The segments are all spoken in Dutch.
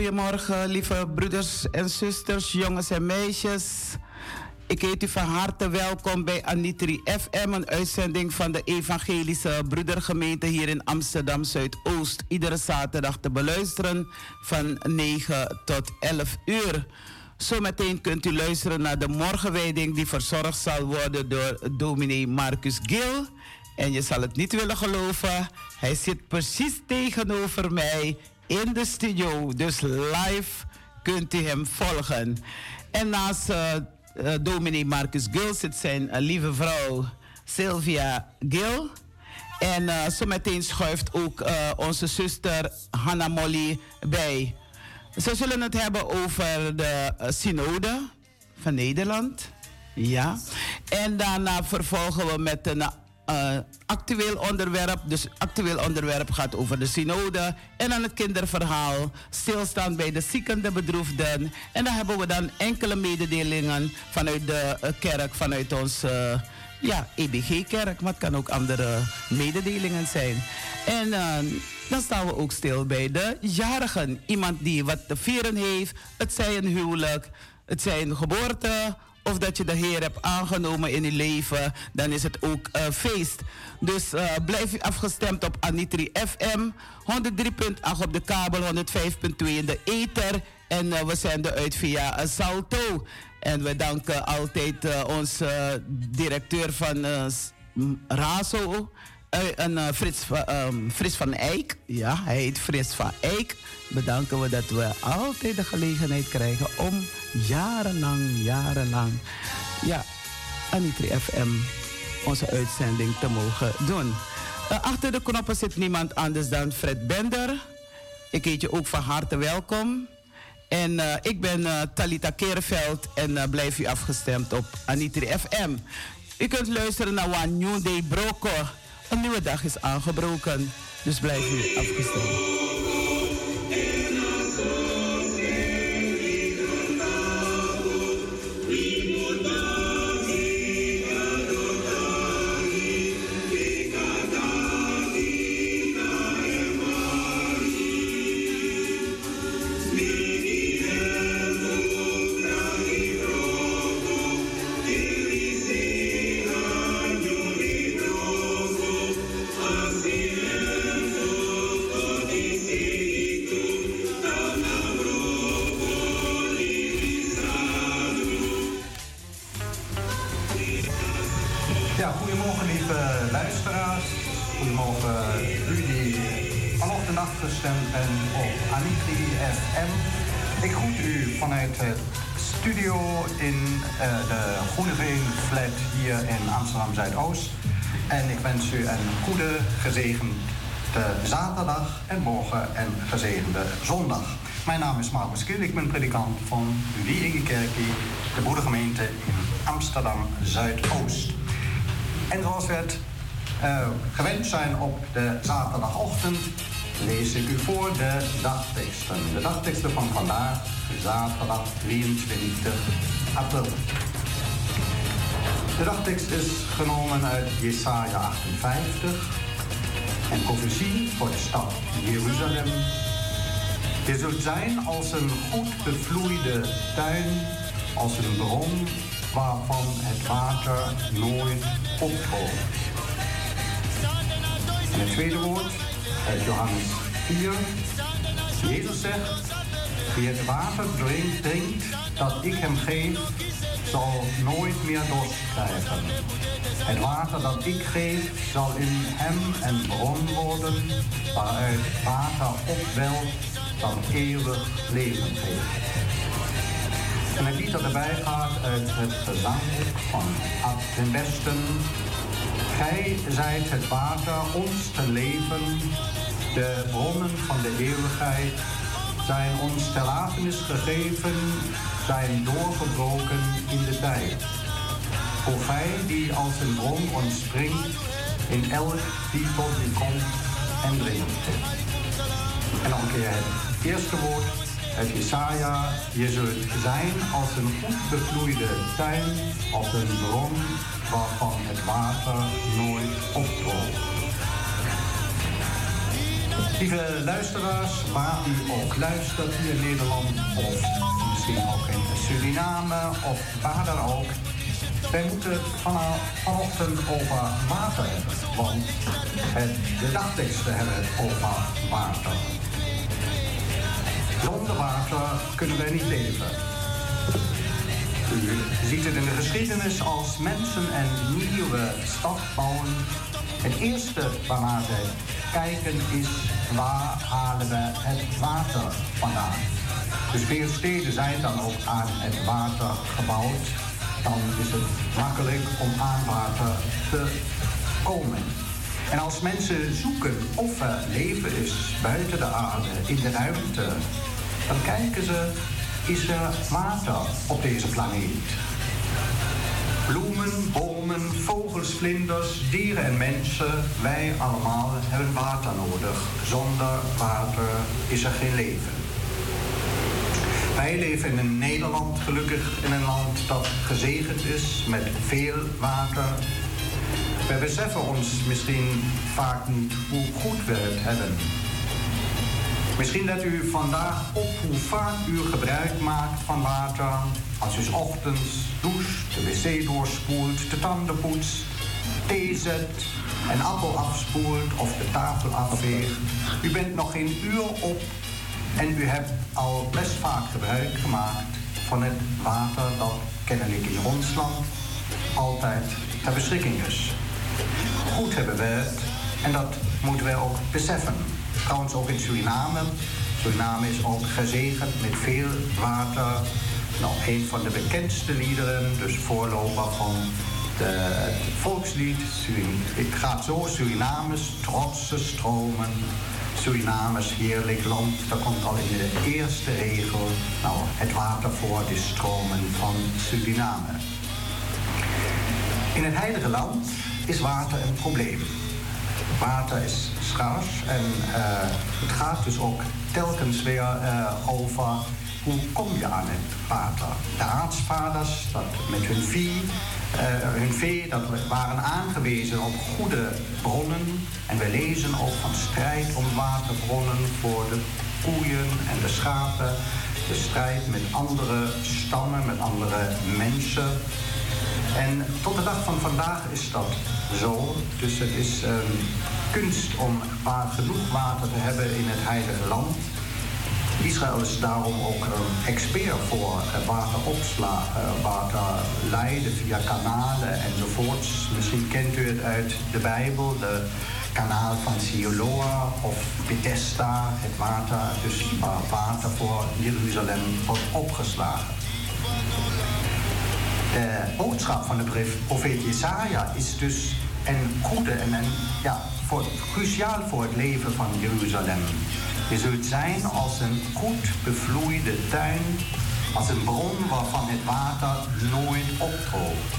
Goedemorgen, lieve broeders en zusters, jongens en meisjes. Ik heet u van harte welkom bij Anitri FM, een uitzending van de Evangelische Broedergemeente hier in Amsterdam Zuidoost. Iedere zaterdag te beluisteren van 9 tot 11 uur. Zometeen kunt u luisteren naar de morgenwijding die verzorgd zal worden door dominee Marcus Gil. En je zal het niet willen geloven, hij zit precies tegenover mij in de studio. Dus live kunt u hem volgen. En naast uh, uh, dominee Marcus Gil zit zijn uh, lieve vrouw Sylvia Gil. En uh, zometeen schuift ook onze zuster Hanna Molly bij. Ze zullen het hebben over de synode van Nederland. Ja. En daarna vervolgen we met een uh, actueel onderwerp. Dus actueel onderwerp gaat over de synode. En dan het kinderverhaal. Stilstaan bij de zieken, de bedroefden. En dan hebben we dan enkele mededelingen vanuit de uh, kerk, vanuit ons uh, ja, EBG-kerk. Maar het kan ook andere mededelingen zijn. En dan staan we ook stil bij de jarigen. Iemand die wat te vieren heeft. Het zij een huwelijk, het zij een geboorte of dat je de Heer hebt aangenomen in je leven, dan is het ook uh, feest. Dus uh, blijf u afgestemd op Anitri FM, 103.8 op de kabel, 105.2 in de ether. En uh, we zenden uit via Salto. En we danken altijd onze directeur van Razo. een Frits, um, Frits van Eyck. Ja, hij heet Frits van Eyck. Bedanken we dat we altijd de gelegenheid krijgen om jarenlang, jarenlang, ja, Anitri FM onze uitzending te mogen doen. Uh, achter de knoppen zit niemand anders dan Fred Bender. Ik heet je ook van harte welkom. En ik ben Talita Kerenveld en blijf u afgestemd op Anitri FM. U kunt luisteren naar One New Day Broko. Een nieuwe dag is aangebroken, dus blijf u afgestemd. Gezegende zondag. Mijn naam is Marcus Kil, ik ben predikant van Wierige Kerkie, de broedergemeente in Amsterdam Zuidoost. En zoals we het uh, gewend zijn op de zaterdagochtend, lees ik u voor de dagteksten. De dagteksten van vandaag, zaterdag 23 april. De dagtekst is genomen uit Jesaja 58. En profetie voor de stad Jeruzalem. Je zult zijn als een goed bevloeide tuin, als een bron waarvan het water nooit opdroogt. En het tweede woord uit Johannes 4. Jezus zegt, wie het water drinkt, drinkt dat ik hem geef, zal nooit meer dorst krijgen. Het water dat ik geef zal in hem een bron worden waaruit water opwelt dat eeuwig leven geeft. En het lied dat erbij gaat uit het gezangboek van Ad den Westen. Gij zijt het water ons te leven de bronnen van de eeuwigheid zijn ons ter lafenis gegeven, zijn doorgebroken in de tijd. O gij die als een bron ontspringt in elk die tot u komt en drinkt. En een keer het eerste woord uit Jesaja. Je zult zijn als een goed bevloeide tuin, als een bron waarvan het water nooit opdroogt. Lieve luisteraars, waar u ook luistert hier in Nederland of misschien ook in Suriname of waar dan ook. Wij moeten vanochtend over water hebben, want het, de dagteksten hebben over water. Zonder water kunnen wij niet leven. U ziet het in de geschiedenis als mensen een nieuwe stad bouwen. Het eerste waarnaar zij kijken is waar halen we het water vandaan. Dus veel steden zijn dan ook aan het water gebouwd. Dan is het makkelijk om aan water te komen. En als mensen zoeken of er leven is buiten de aarde, in de ruimte, dan kijken ze, is er water op deze planeet? Bloemen, bomen, vogels, vlinders, dieren en mensen, wij allemaal hebben water nodig. Zonder water is er geen leven. Wij leven in Nederland gelukkig in een land dat gezegend is met veel water. We beseffen ons misschien vaak niet hoe goed we het hebben. Misschien let u vandaag op hoe vaak u gebruik maakt van water. Als u ochtends doucht, de wc doorspoelt, de tanden poetst, thee zet, een appel afspoelt of de tafel afveegt. U bent nog geen uur op en u hebt al best vaak gebruik gemaakt van het water dat kennelijk in ons land altijd ter beschikking is. Goed hebben we het en dat moeten wij ook beseffen. Trouwens ook in Suriname. Suriname is ook gezegend met veel water. Nou, een van de bekendste liederen, dus voorloper van de, het volkslied. Ik ga zo Surinames trotse stromen. Surinames heerlijk land. Dat komt al in de eerste regel. Nou, het water voor de stromen van Suriname. In het Heilige Land is water een probleem. Water is schaars en uh, het gaat dus ook telkens weer uh, over hoe kom je aan het water. De aartsvaders, dat met hun vee, uh, hun vee, dat waren aangewezen op goede bronnen. En we lezen ook van strijd om waterbronnen voor de koeien en de schapen. De strijd met andere stammen, met andere mensen. En tot de dag van vandaag is dat zo. Dus het is um, kunst om genoeg water te hebben in het Heilige Land. Israël is daarom ook een expert voor uh, wateropslagen, uh, waterleiden via kanalen enzovoorts. Misschien kent u het uit de Bijbel, de kanaal van Siloa of Bethesda, het water, dus waar water voor Jeruzalem wordt opgeslagen. De boodschap van de profeet Jesaja is dus een goede en ja, voor, cruciaal voor het leven van Jeruzalem. Je zult zijn als een goed bevloeide tuin, als een bron waarvan het water nooit opdroogt.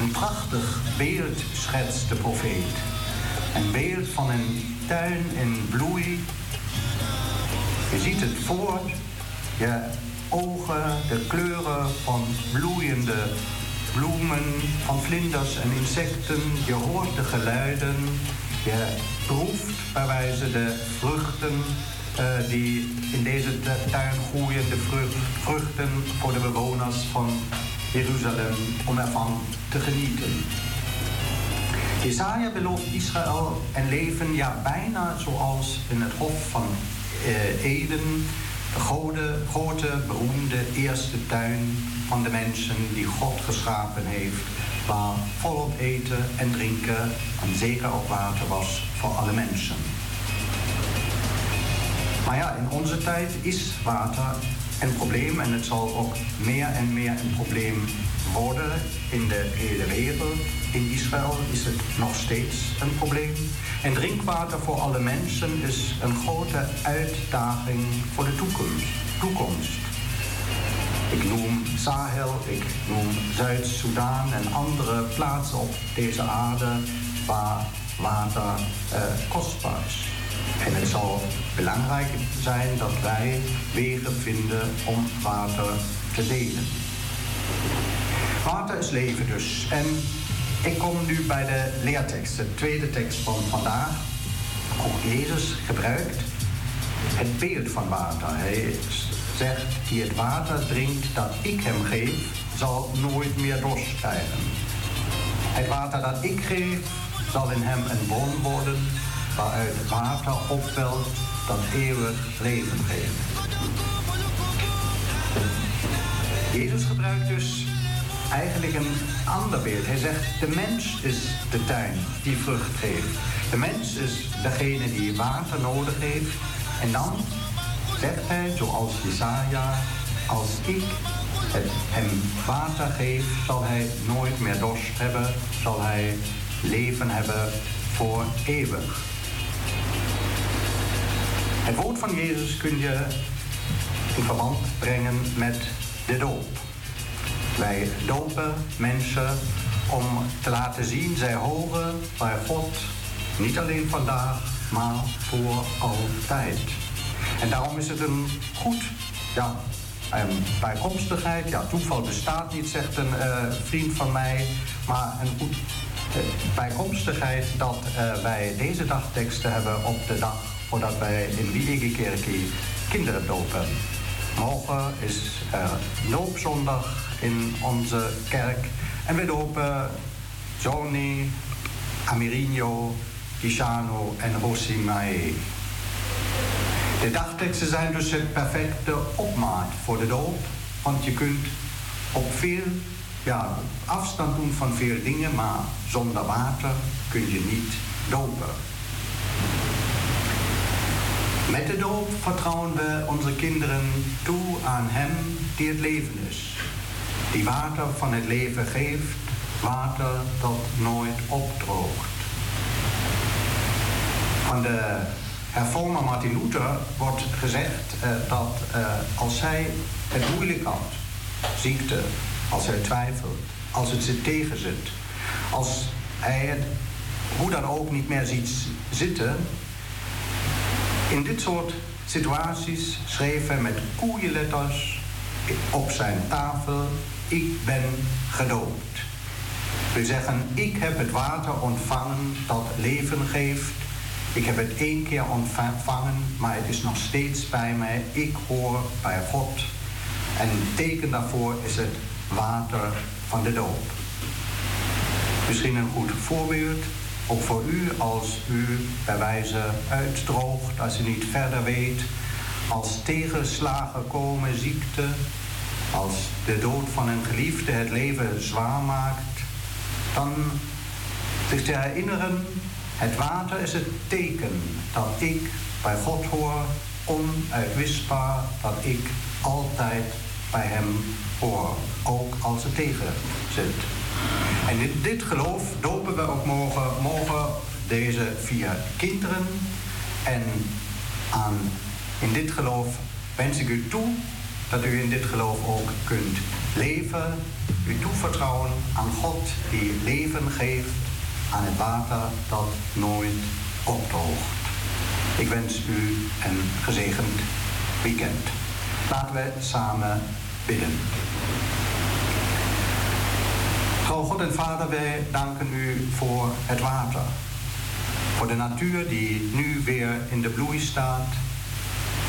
Een prachtig beeld schetst de profeet. Een beeld van een tuin in bloei. Je ziet het voor je ogen, de kleuren van bloeiende bloemen, van vlinders en insecten. Je hoort de geluiden. Je proeft bij wijze de vruchten uh, die in deze tuin groeien. De vrucht, vruchten voor de bewoners van Jeruzalem om ervan te genieten. Jesaja belooft Israël een leven, ja bijna zoals in het hof van uh, Eden de grote, beroemde eerste tuin van de mensen die God geschapen heeft, waar volop eten en drinken en zeker ook water was voor alle mensen. Maar ja, in onze tijd is water een probleem en het zal ook meer en meer een probleem worden in de hele wereld. In Israël is het nog steeds een probleem. En drinkwater voor alle mensen is een grote uitdaging voor de toekomst. toekomst. Ik noem Sahel, ik noem Zuid-Soedan en andere plaatsen op deze aarde waar water eh, kostbaar is. En het zal belangrijk zijn dat wij wegen vinden om water te delen. Water is leven dus. En ik kom nu bij de leertekst, de tweede tekst van vandaag. Ook Jezus gebruikt het beeld van water. Hij zegt, die het water drinkt dat ik hem geef, zal nooit meer dorst krijgen. Het water dat ik geef, zal in hem een bron worden waaruit water opwelt dat eeuwig leven geeft. Jezus gebruikt dus eigenlijk een ander beeld. Hij zegt, de mens is de tuin die vrucht geeft. De mens is degene die water nodig heeft. En dan zegt hij, zoals Jesaja, als ik het hem water geef, zal hij nooit meer dorst hebben, zal hij leven hebben voor eeuwig. Het woord van Jezus kun je in verband brengen met de doop. Wij dopen mensen om te laten zien, zij horen bij God, niet alleen vandaag, maar voor altijd. En daarom is het een goed, ja, een bijkomstigheid. Ja, toeval bestaat niet, zegt een uh, vriend van mij, maar een goed uh, bijkomstigheid dat uh, wij deze dagteksten hebben op de dag voordat wij in Wiegekerkie kinderen dopen. Morgen is doopzondag in onze kerk. En we dopen Johnny, Amerino, Gisano en Rosimae. De dagteksten zijn dus het perfecte opmaat voor de doop. Want je kunt op veel ja, afstand doen van veel dingen, maar zonder water kun je niet dopen. Met de doop vertrouwen we onze kinderen toe aan Hem die het leven is die water van het leven geeft, water dat nooit opdroogt. Van de hervormer Martin Luther wordt gezegd uh, dat uh, als hij het moeilijk had, ziekte, als hij twijfelt, als het zit tegenzit, als hij het hoe dan ook niet meer ziet zitten, in dit soort situaties schreef hij met koeienletters op zijn tafel ik ben gedoopt. We zeggen, ik heb het water ontvangen dat leven geeft. Ik heb het één keer ontvangen, maar het is nog steeds bij mij. Ik hoor bij God. En een teken daarvoor is het water van de doop. Misschien een goed voorbeeld, ook voor u als u bij wijze uitdroogt, als u niet verder weet, als tegenslagen komen, ziekte, als de dood van een geliefde het leven zwaar maakt, dan zich te herinneren, het water is het teken dat ik bij God hoor, onuitwisbaar, dat ik altijd bij Hem hoor, ook als het tegen zit. En dit, dit geloof dopen we ook morgen, deze vier kinderen. En aan, in dit geloof wens ik u toe dat u in dit geloof ook kunt leven, u toevertrouwen aan God die leven geeft, aan het water dat nooit opdroogt. Ik wens u een gezegend weekend. Laten we samen bidden. Trouw God en Vader, wij danken u voor het water. Voor de natuur die nu weer in de bloei staat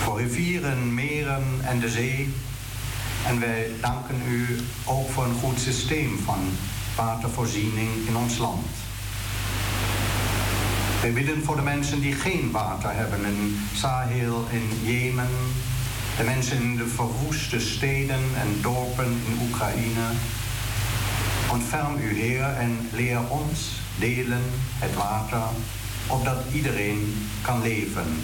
voor rivieren, meren en de zee. En wij danken u ook voor een goed systeem van watervoorziening in ons land. Wij bidden voor de mensen die geen water hebben in Sahel, in Jemen, de mensen in de verwoeste steden en dorpen in Oekraïne. Ontferm u, Heer, en leer ons delen het water, opdat iedereen kan leven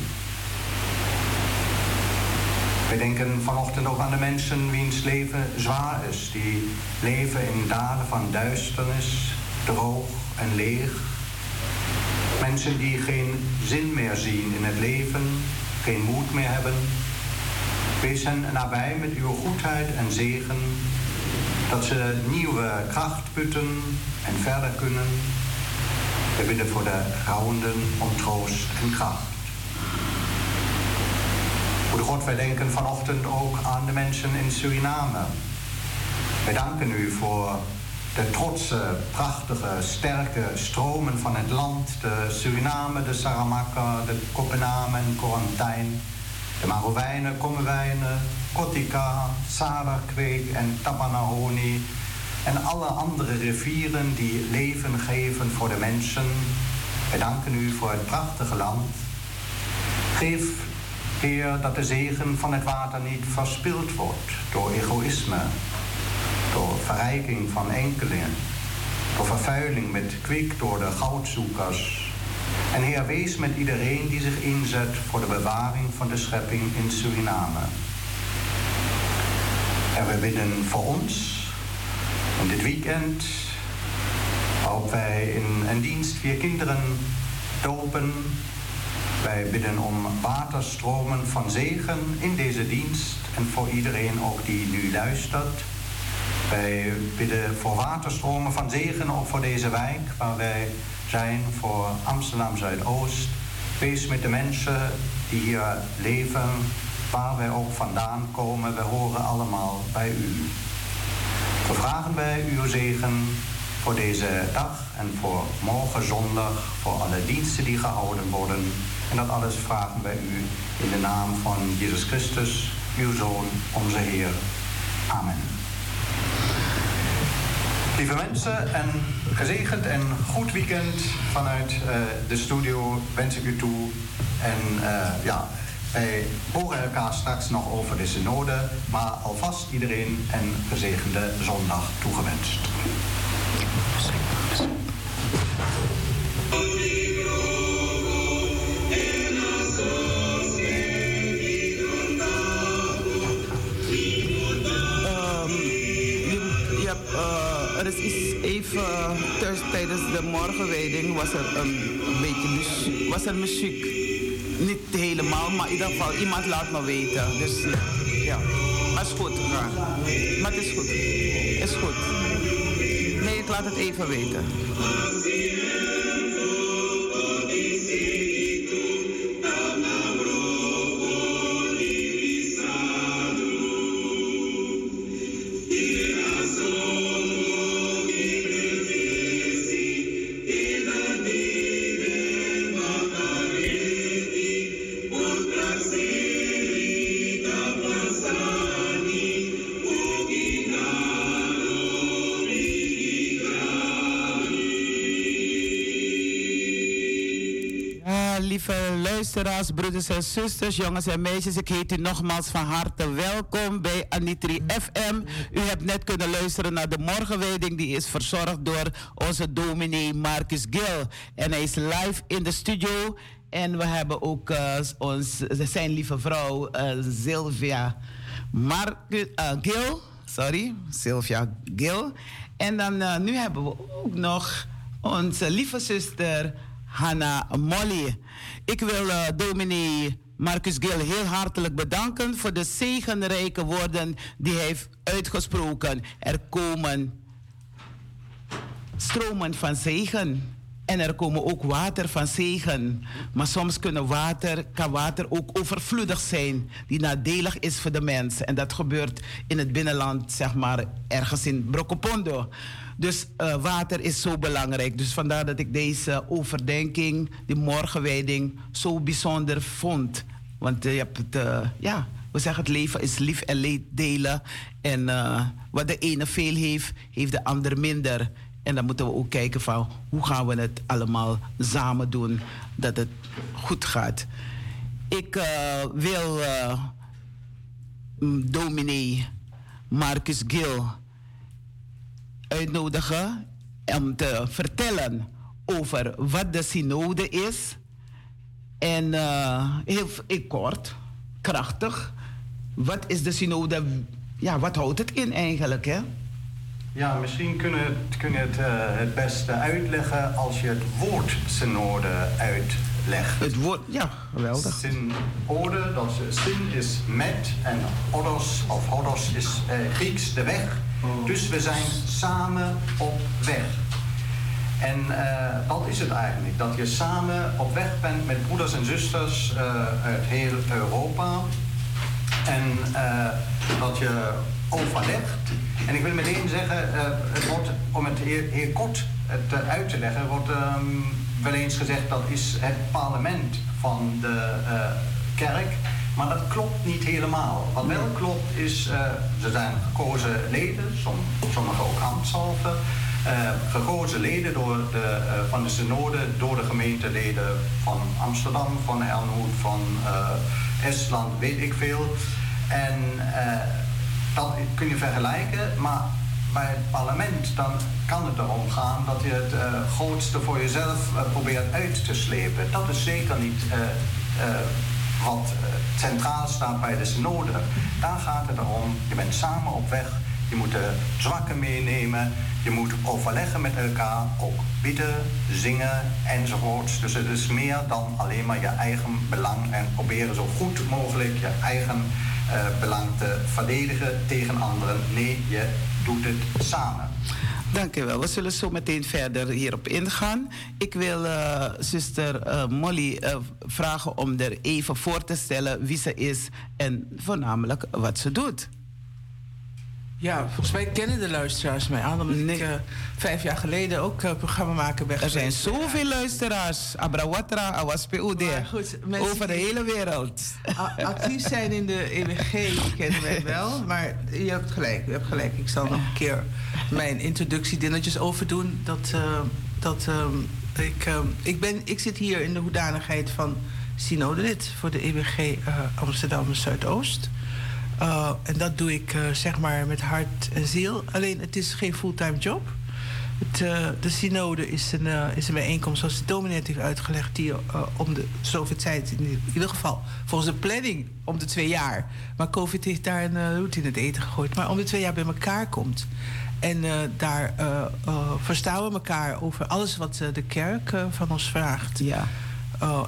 we denken vanochtend ook aan de mensen wiens leven zwaar is, die leven in dalen van duisternis, droog en leeg. Mensen die geen zin meer zien in het leven, geen moed meer hebben. Wees hen nabij met uw goedheid en zegen, dat ze nieuwe kracht putten en verder kunnen. We bidden voor de rouwenden om troost en kracht. Goede God, wij denken vanochtend ook aan de mensen in Suriname. Wij danken u voor de trotse, prachtige, sterke stromen van het land. De Suriname, de Saramaka, de Kopenhagen en Korantijn. De Marowijnen, Kommerwijnen, Kotika, Sadarkweek en Tapanahoni. En alle andere rivieren die leven geven voor de mensen. Wij danken u voor het prachtige land. Geef, Heer, dat de zegen van het water niet verspild wordt door egoïsme, door verrijking van enkelingen, door vervuiling met kwik door de goudzoekers. En Heer, wees met iedereen die zich inzet voor de bewaring van de schepping in Suriname. En we bidden voor ons in dit weekend, waarop wij in een dienst vier kinderen dopen. Wij bidden om waterstromen van zegen in deze dienst en voor iedereen ook die nu luistert. Wij bidden voor waterstromen van zegen ook voor deze wijk waar wij zijn, voor Amsterdam Zuidoost. Wees met de mensen die hier leven, waar wij ook vandaan komen. We horen allemaal bij u. We vragen wij uw zegen voor deze dag en voor morgen zondag, voor alle diensten die gehouden worden. En dat alles vragen wij u in de naam van Jezus Christus, uw Zoon, onze Heer. Amen. Lieve mensen, een gezegend en goed weekend vanuit uh, de studio wens ik u toe. En uh, ja, wij horen elkaar straks nog over de synode, maar alvast iedereen een gezegende zondag toegewenst. Tijdens de morgenwijding was er een, beetje muziek, was er muziek. Niet helemaal, maar in ieder geval iemand laat me weten. Dus ja, is goed. Maar het is goed. Is goed. Nee, ik laat het even weten. Luisteraars, broeders en zusters, jongens en meisjes. Ik heet u nogmaals van harte welkom bij Anitri FM. U hebt net kunnen luisteren naar de morgenwijding. Die is verzorgd door onze dominee Marcus Gil. En hij is live in de studio. En we hebben ook uh, ons, zijn lieve vrouw uh, Sylvia Marcus, uh, Gil. Sorry, Sylvia Gil. En dan nu hebben we ook nog onze lieve zuster Hanna Molly. Ik wil uh, Marcus Gil heel hartelijk bedanken voor de zegenrijke woorden die hij heeft uitgesproken. Er komen stromen van zegen. En er komen ook water van zegen. Maar soms kunnen water, kan water ook overvloedig zijn, die nadelig is voor de mens. En dat gebeurt in het binnenland, zeg maar, ergens in Brokopondo. Dus uh, water is zo belangrijk. Dus vandaar dat ik deze overdenking, die morgenwijding, zo bijzonder vond. Want uh, je hebt het, uh, ja, we zeggen het leven is lief en leed delen. En wat de ene veel heeft, heeft de ander minder. En dan moeten we ook kijken van hoe gaan we het allemaal samen doen dat het goed gaat. Ik wil dominee Marcus Gil uitnodigen om te vertellen over wat de synode is. En uh, heel, heel kort, krachtig, wat is de synode? Ja, wat houdt het in eigenlijk? Hè? Ja, misschien kun je het, kun je het, uh, het beste uitleggen als je het woord synode uitlegt. Het woord, ja, geweldig. Synode, dat is, syn is met en odos of hodos is uh, Grieks, de weg. Dus we zijn samen op weg. En uh, dat is het eigenlijk. Dat je samen op weg bent met broeders en zusters uh, uit heel Europa. En uh, dat je overlegd. En ik wil meteen zeggen, het wordt, om het heel, kort het, uit te leggen, wordt ehm, wel eens gezegd dat is het parlement van de kerk. Maar dat klopt niet helemaal. Wat wel klopt is, uh, ze zijn gekozen leden, sommigen ook ambtshalve. Uh, gekozen leden door de, uh, van de synode, door de gemeenteleden van Amsterdam, van Helmond, van Estland, weet ik veel. En dat kun je vergelijken, maar bij het parlement dan kan het erom gaan dat je het grootste voor jezelf probeert uit te slepen. Dat is zeker niet wat centraal staat bij de synode. Daar gaat het erom, je bent samen op weg, je moet de zwakken meenemen, je moet overleggen met elkaar, ook bieden, zingen enzovoorts. Dus het is meer dan alleen maar je eigen belang en proberen zo goed mogelijk je eigen uh, belang te verdedigen tegen anderen. Nee, je doet het samen. Dank u wel. We zullen zo meteen verder hierop ingaan. Ik wil uh, zuster uh, Molly uh, vragen om er even voor te stellen wie ze is en voornamelijk wat ze doet. Ja, volgens mij kennen de luisteraars mij aan. Omdat nee. ik uh, vijf jaar geleden ook uh, programma maken ben Er zijn zoveel luisteraars. Abrawatra, Awaspeud. Over de hele wereld. Actief zijn in de EWG kennen wij wel. Maar je hebt gelijk, je hebt gelijk. Ik zal nog een keer mijn introductiedingetjes overdoen. Dat, uh, dat ik, ik, ben, ik zit hier in de hoedanigheid van synodelid voor de EWG Amsterdam Zuidoost. Uh, en dat doe ik uh, zeg maar met hart en ziel. Alleen het is geen fulltime job. Het, uh, de synode is een, is een bijeenkomst, zoals de dominee heeft uitgelegd, die om de zoveel tijd, in ieder geval volgens de planning, om de twee jaar. Maar COVID heeft daar een route in het eten gegooid. Maar om de twee jaar bij elkaar komt. En daar verstaan we elkaar over alles wat de kerk van ons vraagt. Ja.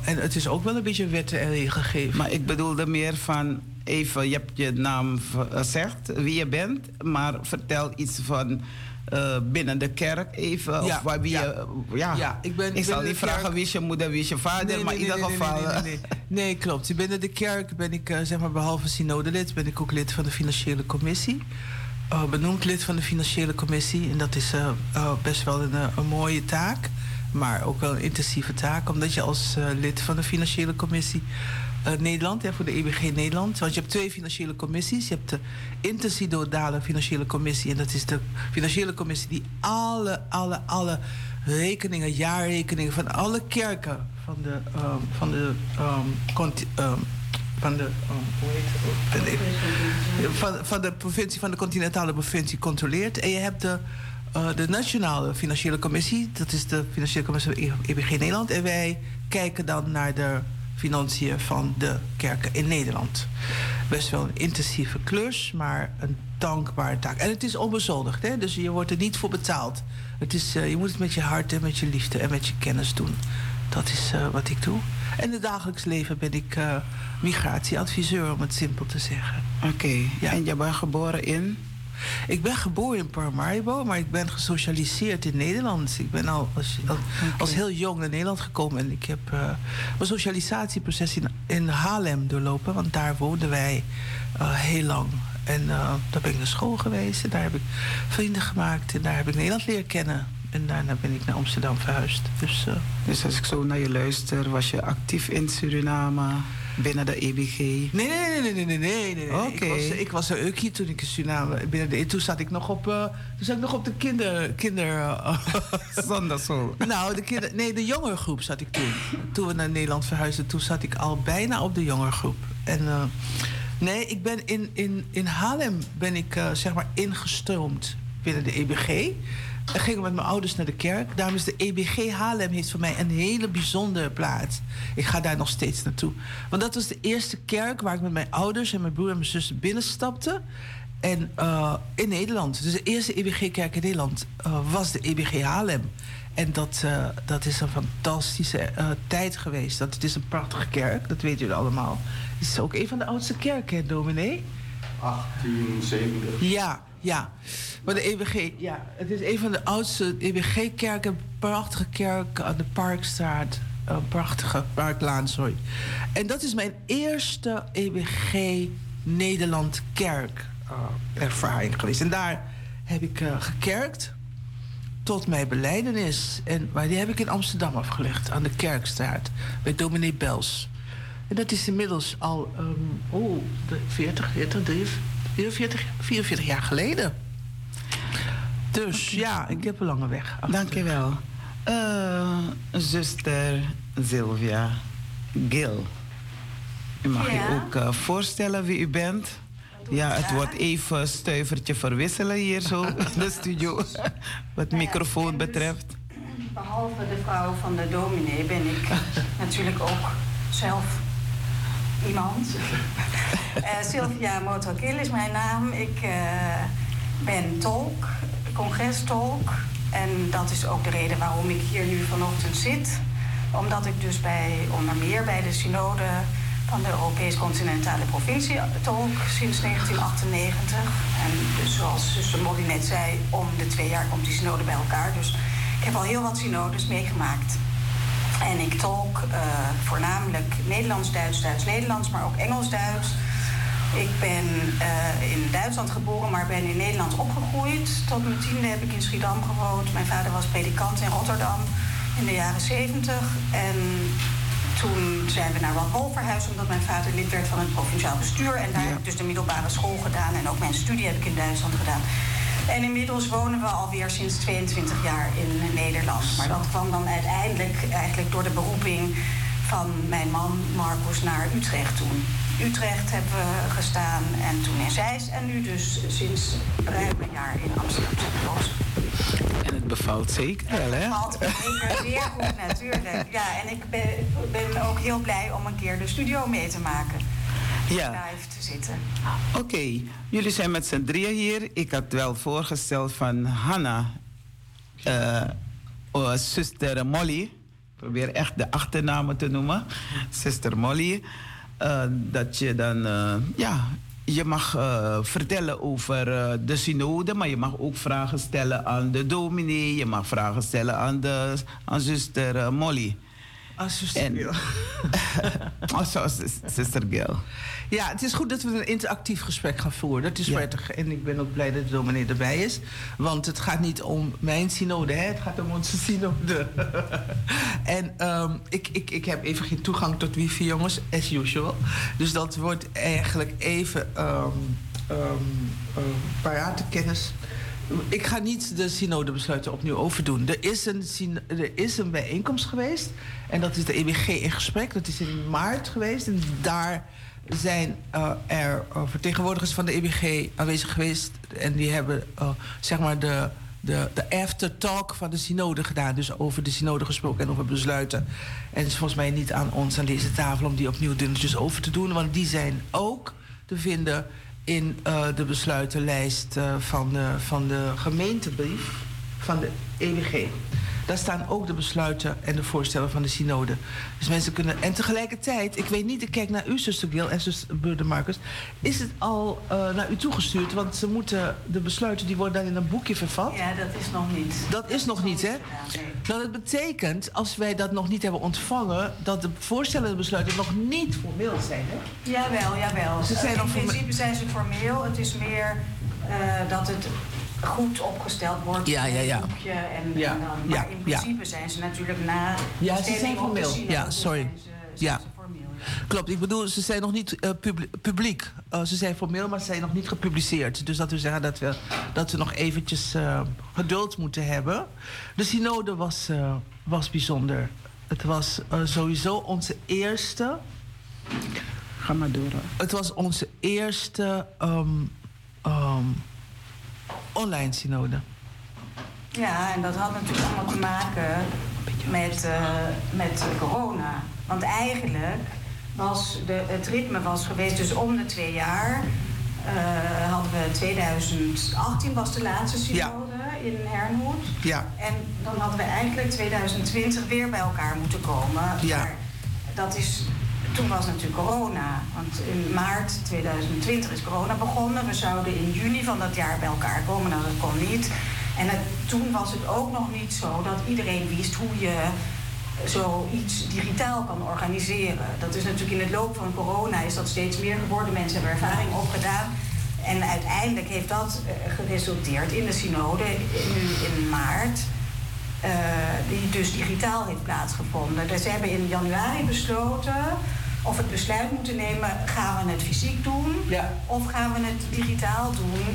en het is ook wel een beetje wetten en regelgeving. Maar ik bedoelde meer van even, je hebt je naam gezegd, wie je bent, maar vertel iets van uh, binnen de kerk even. Ja, of waar, wie ja. Je, ja. ja. ik, ben, ik zal niet vragen wie is je moeder, wie is je vader, nee, maar in ieder geval. Nee, nee, nee, klopt. Binnen de kerk ben ik, zeg maar, behalve synodelid, ben ik ook lid van de financiële commissie. Uh, benoemd lid van de financiële commissie. En dat is best wel een, een mooie taak. Maar ook wel een intensieve taak, omdat je als lid van de financiële commissie Nederland, ja, voor de EBG Nederland. Want je hebt twee financiële commissies. Je hebt de intersidodale financiële commissie. En dat is de financiële commissie die alle, alle, alle rekeningen, jaarrekeningen van alle kerken van de, um, van de, um, um, van de, hoe heet het? Van, van de provincie, van de continentale provincie controleert. En je hebt de, uh, de Nationale Financiële Commissie. Dat is de Financiële Commissie van EBG Nederland. En wij kijken dan naar de financiën van de kerken in Nederland. Best wel een intensieve klus, maar een dankbare taak. En het is onbezoldigd, hè? dus je wordt er niet voor betaald. Het is, uh, je moet het met je hart en met je liefde en met je kennis doen. Dat is uh, wat ik doe. En in het dagelijks leven ben ik uh, migratieadviseur, om het simpel te zeggen. Oké, ja. en je bent geboren in? Ik ben geboren in Paramaribo, maar ik ben gesocialiseerd in Nederland. Ik ben al als, als, heel jong naar Nederland gekomen. En ik heb uh, mijn socialisatieproces in, in Haarlem doorlopen. Want daar woonden wij uh, heel lang. En uh, daar ben ik naar school geweest. En daar heb ik vrienden gemaakt. En daar heb ik Nederland leren kennen. En daarna ben ik naar Amsterdam verhuisd. Dus, dus als ik zo naar je luister, was je actief in Suriname? Binnen de EBG? Nee, nee, nee, nee, nee, nee. nee, Oké. Ik, was, ik was een ukkie toen ik in Suriname binnen de... Toen zat ik nog op, uh, toen zat ik nog op de kinder... kinder uh, nou, de kinder... Nee, de jongerengroep zat ik toen. Toen we naar Nederland verhuisden, toen zat ik al bijna op de jongerengroep. En... Uh, nee, ik ben in, in, in Haarlem ben ik zeg maar ingestroomd binnen de EBG. Ik ging met mijn ouders naar de kerk. Daarom is de EBG Haarlem heeft voor mij een hele bijzondere plaats. Ik ga daar nog steeds naartoe. Want dat was de eerste kerk waar ik met mijn ouders en mijn broer en mijn zus binnenstapte. En uh, in Nederland. Dus de eerste EBG-kerk in Nederland uh, was de EBG Haarlem. En dat, uh, dat is een fantastische tijd geweest. Dat, het is een prachtige kerk, dat weten jullie allemaal. Het is ook een van de oudste kerken, dominee. 1870. Ja, ja. Maar de EBG, ja, het is een van de oudste EBG-kerken. Prachtige kerk aan de Parkstraat. Een prachtige Parklaan, sorry. En dat is mijn eerste EBG Nederland kerk. ervaring geweest. En daar heb ik gekerkt tot mijn beleidenis. En, maar die heb ik in Amsterdam afgelegd, aan de Kerkstraat, bij dominee Bels. En dat is inmiddels al um, oh, 40, 40, 43, 44 jaar geleden. Dus ja, ik heb een lange weg. Dank je wel. Uh, zuster Sylvia Gil. U mag je ook uh, voorstellen wie u bent. Ja, het wordt even stuivertje verwisselen hier zo in de studio. Wat microfoon dus betreft. Behalve de vrouw van de dominee ben ik natuurlijk ook zelf iemand. uh, Sylvia Motokil is mijn naam. Ik uh, ben tolk, congrestolk. En dat is ook de reden waarom ik hier nu vanochtend zit. Omdat ik dus bij, onder meer bij de synode van de Europees Continentale Provincie tolk sinds 1998. En dus zoals zuster Molly net zei, om de twee jaar komt die synode bij elkaar. Dus ik heb al heel wat synodes meegemaakt. En ik tolk uh, voornamelijk Nederlands, Duits, Duits, Nederlands, maar ook Engels, Duits. Ik ben uh, in Duitsland geboren, maar ben in Nederland opgegroeid. Tot mijn tiende heb ik in Schiedam gewoond. Mijn vader was predikant in Rotterdam in de jaren 70. En toen zijn we naar Wal verhuisd, omdat mijn vader lid werd van het provinciaal bestuur. En daar heb ik dus de middelbare school gedaan en ook mijn studie heb ik in Duitsland gedaan. En inmiddels wonen we alweer sinds 22 jaar in Nederland. Maar dat kwam dan uiteindelijk eigenlijk door de beroeping van mijn man Marcus naar Utrecht toen. Utrecht hebben we gestaan en toen in Zeist en nu dus sinds ruim een jaar in Amsterdam En het bevalt zeker wel, hè? Het bevalt zeker zeer goed natuurlijk. Ja, en ik ben, ben ook heel blij om een keer de studio mee te maken ja. te zitten. Oké, jullie zijn met z'n drieën hier. Ik had wel voorgesteld van Hanna, uh, zuster Molly. Ik probeer echt de achternamen te noemen. Zuster Molly. Uh, dat je dan, uh, ja, je mag vertellen over de synode, maar je mag ook vragen stellen aan de dominee. Je mag vragen stellen aan, de, aan zuster Molly. Als zuster Gil. Als zuster Gil. Ja, het is goed dat we een interactief gesprek gaan voeren. Dat is prettig. En ik ben ook blij dat de dominee erbij is. Want het gaat niet om mijn synode, hè? het gaat om onze synode. en um, ik, ik, ik heb even geen toegang tot wifi, jongens, as usual. Dus dat wordt eigenlijk even um, um, parate kennis ik ga niet de synodebesluiten opnieuw overdoen. Er is, een, er is een bijeenkomst geweest. En dat is de EWG in gesprek. Dat is in maart geweest. En daar zijn uh, er uh, vertegenwoordigers van de EBG aanwezig geweest. En die hebben uh, zeg maar de, de, de aftertalk van de synode gedaan. Dus over de synode gesproken en over besluiten. En het is volgens mij niet aan ons aan deze tafel om die opnieuw dunnetjes over te doen. Want die zijn ook te vinden in de besluitenlijst van, de, van de gemeentebrief van de EBG. Daar staan ook de besluiten en de voorstellen van de synode. Dus mensen kunnen... En tegelijkertijd, ik weet niet, ik kijk naar u, zuster Gil en zuster Burder Marcus. Is het al uh, naar u toegestuurd? Want ze moeten, de besluiten die worden dan in een boekje vervat. Ja, dat is nog niet. Dat is nog niet, hè? Dat het betekent, als wij dat nog niet hebben ontvangen... dat de voorstellen en de besluiten nog niet formeel zijn, hè? Jawel, jawel. Ze zijn uh, in principe zijn ze formeel. Het is meer uh, dat het goed opgesteld wordt. Ja, ja, ja. Boekje en, ja, en dan, maar in principe zijn ze natuurlijk na. Ja, ze zijn formeel. Ja, sorry. ja. Klopt, ik bedoel, ze zijn nog niet uh, publiek. Uh, ze zijn formeel, maar ze zijn nog niet gepubliceerd. Dus dat wil zeggen dat we, dat we nog eventjes uh, geduld moeten hebben. De synode was, was bijzonder. Het was sowieso onze eerste... Ga maar door. Het was onze eerste... Um, um, online synode. Ja, en dat had natuurlijk allemaal te maken met, uh, met corona. Want eigenlijk was de, het ritme was geweest, dus om de twee jaar uh, hadden we 2018 was de laatste synode in Hernoet. Ja. En dan hadden we eigenlijk 2020 weer bij elkaar moeten komen. Ja. Maar dat is toen was natuurlijk corona. Want in maart 2020 is corona begonnen. We zouden in juni van dat jaar bij elkaar komen. Nou, dat kon niet. En toen was het ook nog niet zo dat iedereen wist hoe je zoiets digitaal kan organiseren. Dat is natuurlijk in het loop van corona is dat steeds meer geworden. Mensen hebben ervaring opgedaan. En uiteindelijk heeft dat geresulteerd in de synode nu in maart. die dus digitaal heeft plaatsgevonden. Dus ze hebben in januari besloten of het besluit moeten nemen: gaan we het fysiek doen ja. of gaan we het digitaal doen?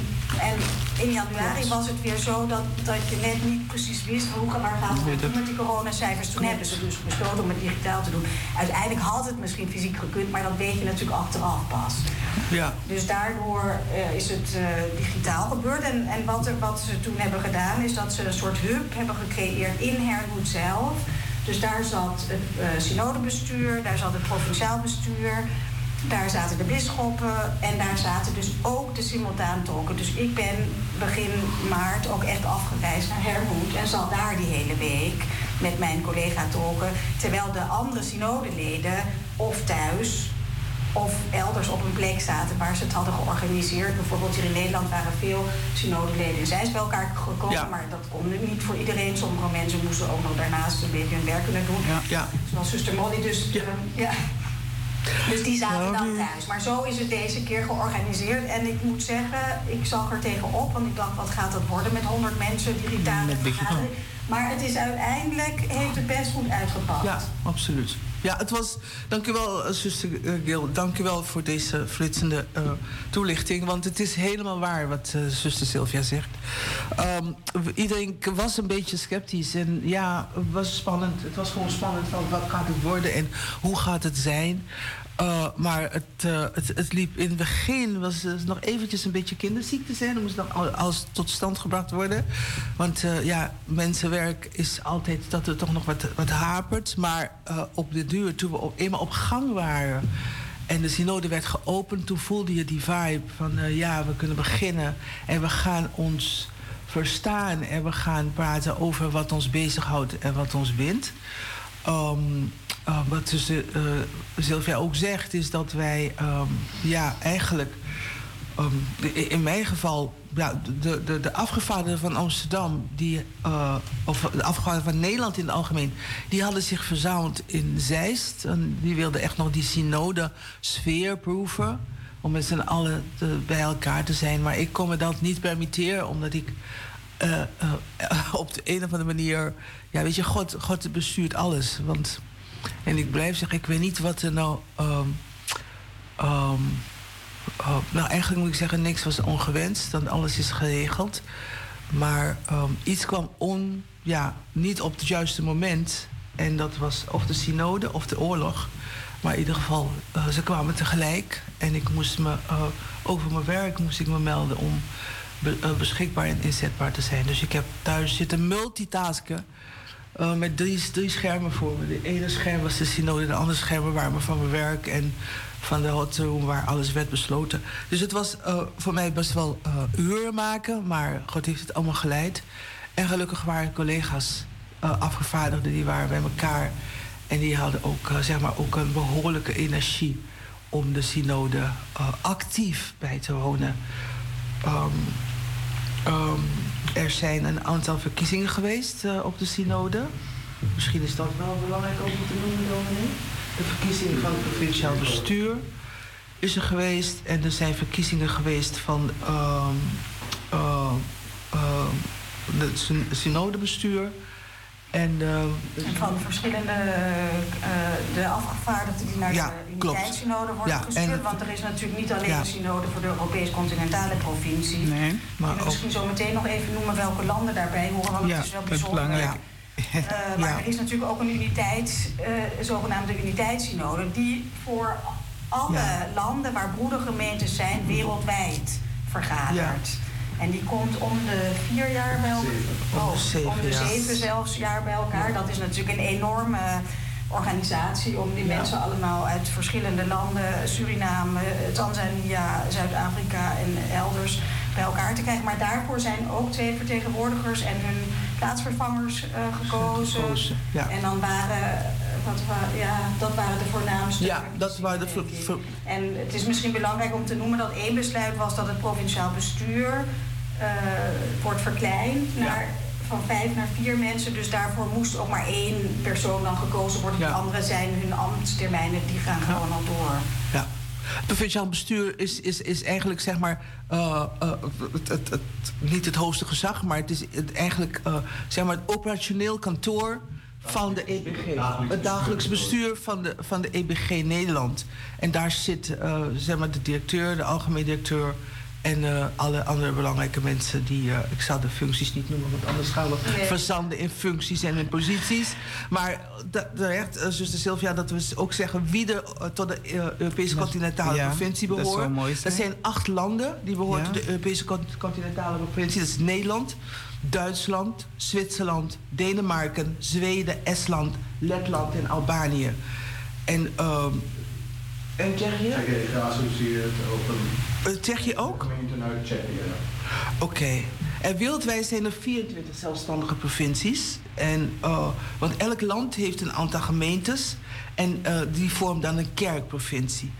En in januari was het weer zo dat, dat je net niet precies wist hoe waar gaat het doen met die coronacijfers. Toen hebben ze dus besloten om het digitaal te doen. Uiteindelijk had het misschien fysiek gekund, maar dat weet je natuurlijk achteraf pas. Ja. Dus daardoor uh, is het uh, digitaal gebeurd. En, en wat, er, wat ze toen hebben gedaan, is dat ze een soort hub hebben gecreëerd in Hermoed zelf. Dus daar zat het uh, synodebestuur, daar zat het provinciaal bestuur, daar zaten de bisschoppen en daar zaten dus ook de simultaantolken. Dus ik ben begin maart ook echt afgereisd naar Hermoed en zat daar die hele week met mijn collega-tolken. Terwijl de andere synodeleden of thuis of elders op een plek zaten waar ze het hadden georganiseerd. Bijvoorbeeld hier in Nederland waren veel synodeleden in Zeist bij elkaar gekomen, maar dat kon nu niet voor iedereen. Sommige mensen moesten ook nog daarnaast een beetje hun werk kunnen doen. Ja. ja. Zoals zuster Molly dus. Ja. ja. Dus die zaten dan thuis. Maar zo is het deze keer georganiseerd. En ik moet zeggen, ik zag er tegenop. Want ik dacht, wat gaat dat worden met 100 mensen digitale vergadering. Maar het is uiteindelijk, heeft het best goed uitgepakt. Ja, absoluut. Ja, het was. Dank u wel, eh, zuster eh, Gil. Dank u wel voor deze flitsende uh, toelichting. Want het is helemaal waar wat uh, zuster Sylvia zegt. Um, iedereen was een beetje sceptisch. En ja, het was spannend. Het was gewoon spannend van wat gaat het worden en hoe gaat het zijn. Uh, maar het, uh, het, het, liep in het begin, was uh, nog eventjes een beetje kinderziekte zijn. Dat moest nog alles tot stand gebracht worden. Want ja, mensenwerk is altijd dat er toch nog wat, wat hapert. Maar op de duur, toen we op, eenmaal op gang waren... en de synode werd geopend, toen voelde je die vibe van... ja, we kunnen beginnen en we gaan ons verstaan... en we gaan praten over wat ons bezighoudt en wat ons bindt. Um, uh, wat dus, uh, Sylvia ook zegt, is dat wij um, ja, eigenlijk, um, in mijn geval, ja, de, de, de afgevaardigden van Amsterdam, die, uh, of de afgevaardigden van Nederland in het algemeen, die hadden zich verzameld in Zeist. En die wilden echt nog die synode sfeer proeven. Om met z'n allen bij elkaar te zijn. Maar ik kon me dat niet permitteren, omdat ik op de een of andere manier. Ja, weet je, God, God bestuurt alles. Want en ik blijf zeggen, ik weet niet wat er nou. Um, um, uh, nou, eigenlijk moet ik zeggen, niks was ongewenst, dan alles is geregeld. Maar um, iets kwam on, ja, niet op het juiste moment. En dat was of de synode of de oorlog. Maar in ieder geval, uh, ze kwamen tegelijk. En ik moest me, uh, over mijn werk moest ik me melden om be beschikbaar en inzetbaar te zijn. Dus ik heb thuis zitten multitasken. Uh, met drie, schermen voor me. De ene scherm was de synode, de andere schermen waren van mijn werk en van de hotroom waar alles werd besloten. Dus het was uh, voor mij best wel uh, uren maken, maar God heeft het allemaal geleid. En gelukkig waren collega's, afgevaardigden, die waren bij elkaar. En die hadden ook, zeg maar, ook een behoorlijke energie om de synode actief bij te wonen. Um, er zijn een aantal verkiezingen geweest uh, op de synode. Misschien is dat wel belangrijk om te noemen, dominee. De verkiezing van het provinciaal bestuur is er geweest. En er zijn verkiezingen geweest van uh, uh, het synodebestuur. En, uh, van verschillende, uh, de afgevaardigden die naar ja, de uniteitssynode worden ja, gestuurd. want er is natuurlijk niet alleen ja. een synode voor de Europees-continentale provincie. Nee, maar ook... misschien zo meteen nog even noemen welke landen daarbij horen, want ja, het is wel bijzonder. belangrijk. Uh, maar er is natuurlijk ook een uniteit, zogenaamde uniteitssynode, die voor alle landen waar broedergemeentes zijn wereldwijd vergadert. En die komt om de vier jaar bij elkaar. Oh, om de zeven zelfs jaar bij elkaar. Dat is natuurlijk een enorme organisatie om die mensen allemaal uit verschillende landen, Suriname, Tanzania, Zuid-Afrika en elders bij elkaar te krijgen. Maar daarvoor zijn ook twee vertegenwoordigers en hun plaatsvervangers uh, gekozen. gekozen ja. En dan waren, wat, ja, dat waren de voornaamste. Ja, dat waren de. En het is misschien belangrijk om te noemen dat één besluit was dat het provinciaal bestuur wordt verkleind naar, van vijf naar vier mensen. Dus daarvoor moest ook maar één persoon dan gekozen worden. De anderen zijn hun ambtstermijnen, die gaan gewoon al door. Ja. Het provinciaal bestuur is, is, is eigenlijk zeg maar uh, uh, het, het, het, niet het hoogste gezag, maar het is het eigenlijk uh, zeg maar het operationeel kantoor van de EBG. Het dagelijks bestuur van de, van de EBG Nederland. En daar zit zeg maar de directeur, de algemeen directeur en uh, alle andere belangrijke mensen die, uh, ik zal de functies niet noemen, want anders gaan we nee. verzanden in functies en in posities. Maar terecht, uh, zuster Sylvia, dat we ook zeggen wie er uh, tot de Europese continentale ja, provincie behoort. Dat, dat, zijn acht landen die behoren ja. tot de Europese continentale provincie. Dat is Nederland, Duitsland, Zwitserland, Denemarken, Zweden, Estland, Letland en Albanië. En en Tsjechië? Tsjechië geassocieerd op een... Tsjechië ook? Gemeente uit Tsjechië, Oké. Okay. En wereldwijd zijn er 24 zelfstandige provincies. En, uh, want elk land heeft een aantal gemeentes. En uh, die vormt dan een kerkprovincie.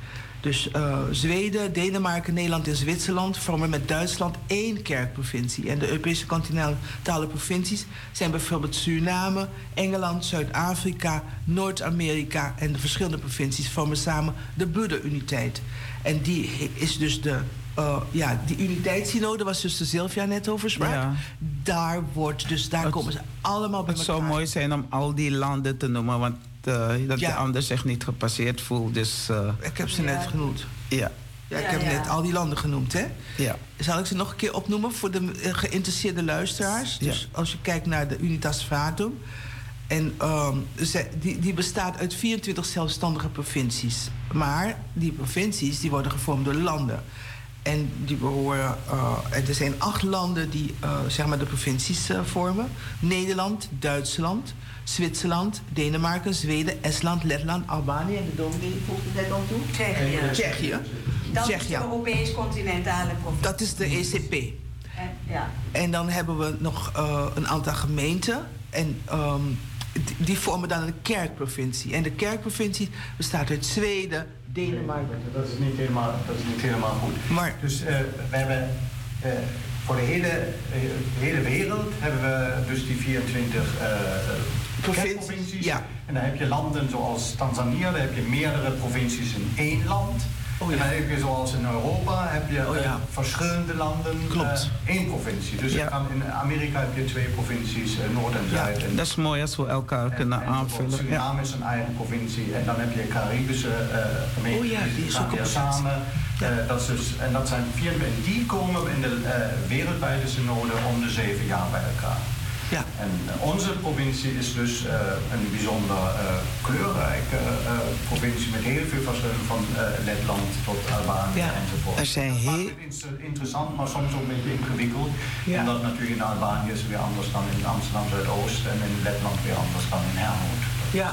Dus Zweden, Denemarken, Nederland en Zwitserland vormen met Duitsland één kerkprovincie. En de Europese continentale provincies zijn bijvoorbeeld Suriname, Engeland, Zuid-Afrika, Noord-Amerika en de verschillende provincies vormen samen de Broederuniteit. En die is dus de uh, ja, die uniteitssynode was dus de Sylvia net over sprak. Ja. Daar wordt dus daar het, komen ze allemaal bij elkaar. Het zou mooi zijn om al die landen te noemen, want uh, dat ja. de ander zich niet gepasseerd voelt. Dus, uh, ik heb ze net genoemd. Ja. Ja, ik heb net al die landen genoemd, hè? Ja. Zal ik ze nog een keer opnoemen voor de geïnteresseerde luisteraars? Dus als je kijkt naar de Unitas Fatum. En um, die, die bestaat uit 24 zelfstandige provincies. Maar die provincies die worden gevormd door landen. En die behoren, uh, er zijn acht landen die uh, zeg maar de provincies uh, vormen: Nederland, Duitsland, Zwitserland, Denemarken, Zweden, Estland, Letland, Albanië en de dominee voegt het net al toe. Tsjechië. Tsjechië. Dat is de Europees continentale provincie. Dat is de ECP. En, ja. en dan hebben we nog een aantal gemeenten. En um, die vormen dan een kerkprovincie. En de kerkprovincie bestaat uit Zweden, Denemarken. Dat is niet helemaal, dat is niet helemaal goed. Maar, dus uh, we hebben uh, voor de hele, uh, hele wereld hebben we dus die 24 provincies. Ja. En dan heb je landen zoals Tanzania, daar heb je meerdere provincies in één land. Oh, ja. Heb je zoals in Europa heb je oh, ja. verschillende landen Klopt. Uh, één provincie. Dus ja. in Amerika heb je twee provincies, uh, Noord en Zuid. Ja, dat is mooi als we elkaar en, kunnen en aanvullen. Suriname is een eigen provincie. En dan heb je Caribische uh, gemeenten. Oh ja, die ook samen. dat is dus, en dat zijn vier, en die komen in de wereldwijde synode om de zeven jaar bij elkaar. Ja. En onze provincie is dus uh, een bijzonder uh, kleurrijke uh, provincie met heel veel verschillen van Letland tot Albanië ja. enzovoort. Er zijn heel... Het interessant, maar soms ook een beetje ingewikkeld. Ja. Omdat natuurlijk in Albanië is weer anders dan in Amsterdam Zuidoost en in Letland weer anders dan in Hermoed. Ja.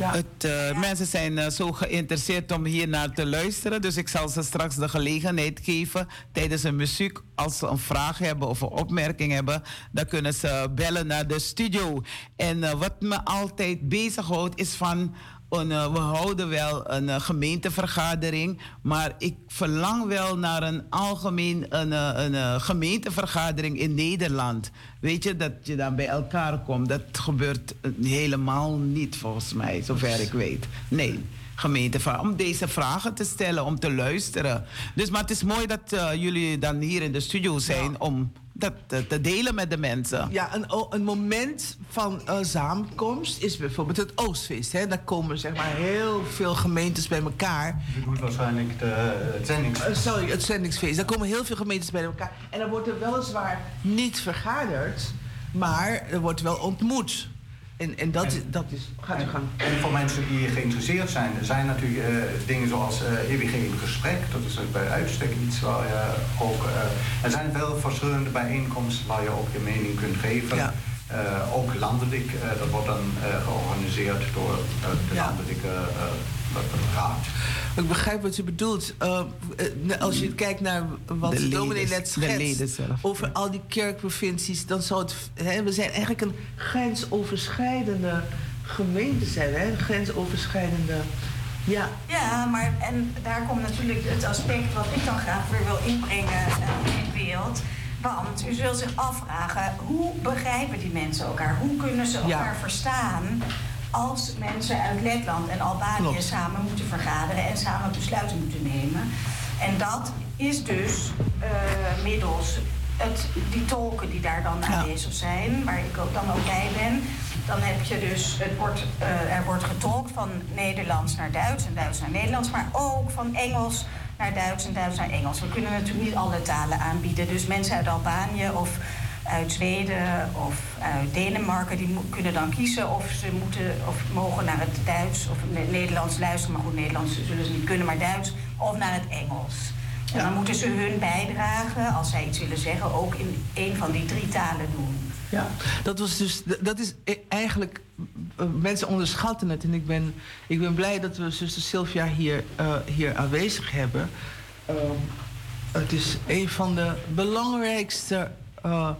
Uh, mensen zijn uh, zo geïnteresseerd om hier naar te luisteren. Dus ik zal ze straks de gelegenheid geven tijdens een muziek. Als ze een vraag hebben of een opmerking hebben, dan kunnen ze bellen naar de studio. En uh, wat me altijd bezighoudt is van we houden wel een uh, gemeentevergadering, maar ik verlang wel naar een algemeen een, uh, een gemeentevergadering in Nederland. Weet je, dat je dan bij elkaar komt. Dat gebeurt helemaal niet volgens mij, zover ik weet. Nee gemeente om deze vragen te stellen, om te luisteren. Dus, maar het is mooi dat uh, jullie dan hier in de studio zijn ja. om dat te, te, delen met de mensen. Ja, een, een moment van uh, samenkomst is bijvoorbeeld het Oostfeest. Hè? Daar komen zeg maar heel veel gemeentes bij elkaar. Je bedoelt waarschijnlijk de, het zendingsfeest. Uh, sorry, het zendingsfeest. Daar komen heel veel gemeentes bij elkaar. En dan wordt er weliswaar niet vergaderd, maar er wordt wel ontmoet. En, en, dat, en, dat is. Gaat u gang. En voor mensen die geïnteresseerd zijn, zijn natuurlijk uh, dingen zoals uh, EWG in gesprek. Dat is bij uitstek iets waar je ook. Uh, er zijn veel verschillende bijeenkomsten waar je ook je mening kunt geven. Ja. ook landelijk, dat wordt dan georganiseerd door de landelijke raad. Ik begrijp wat u bedoelt. Uh, als je kijkt naar wat de dominee net schetst over al die kerkprovincies, dan zou het. Hè, we zijn eigenlijk een grensoverschrijdende gemeente zijn, hè? Een grensoverschrijdende. Ja. ja, maar en daar komt natuurlijk het aspect wat ik dan graag weer wil inbrengen uh, in beeld. Want u zult zich afvragen, hoe begrijpen die mensen elkaar? Hoe kunnen ze elkaar ja. verstaan? Als mensen uit Letland en Albanië samen moeten vergaderen en samen besluiten moeten nemen. En dat is dus uh, middels het, die tolken die daar dan aanwezig zijn, waar ik ook dan ook bij ben. Dan heb je dus, het wordt, uh, er wordt getolkt van Nederlands naar Duits en Duits naar Nederlands, maar ook van Engels naar Duits en Duits naar Engels. We kunnen natuurlijk niet alle talen aanbieden. Dus mensen uit Albanië of uit Zweden of uit Denemarken, die kunnen dan kiezen of ze moeten of mogen naar het Duits of het Nederlands luisteren. Maar goed, Nederlands zullen ze niet kunnen, maar Duits of naar het Engels. En dan moeten ze hun bijdrage, als zij iets willen zeggen, ook in een van die drie talen doen. Ja, dat was dus, dat is e- eigenlijk, eh, mensen onderschatten het. En ik ben, ik ben blij dat we zuster Sylvia hier, uh, hier aanwezig hebben. Uh, het is een van de belangrijkste, uh,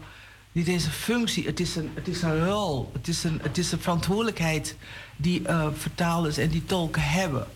niet eens een functie, het is een, het is een rol. Het is een, het is een verantwoordelijkheid die vertalers en die tolken hebben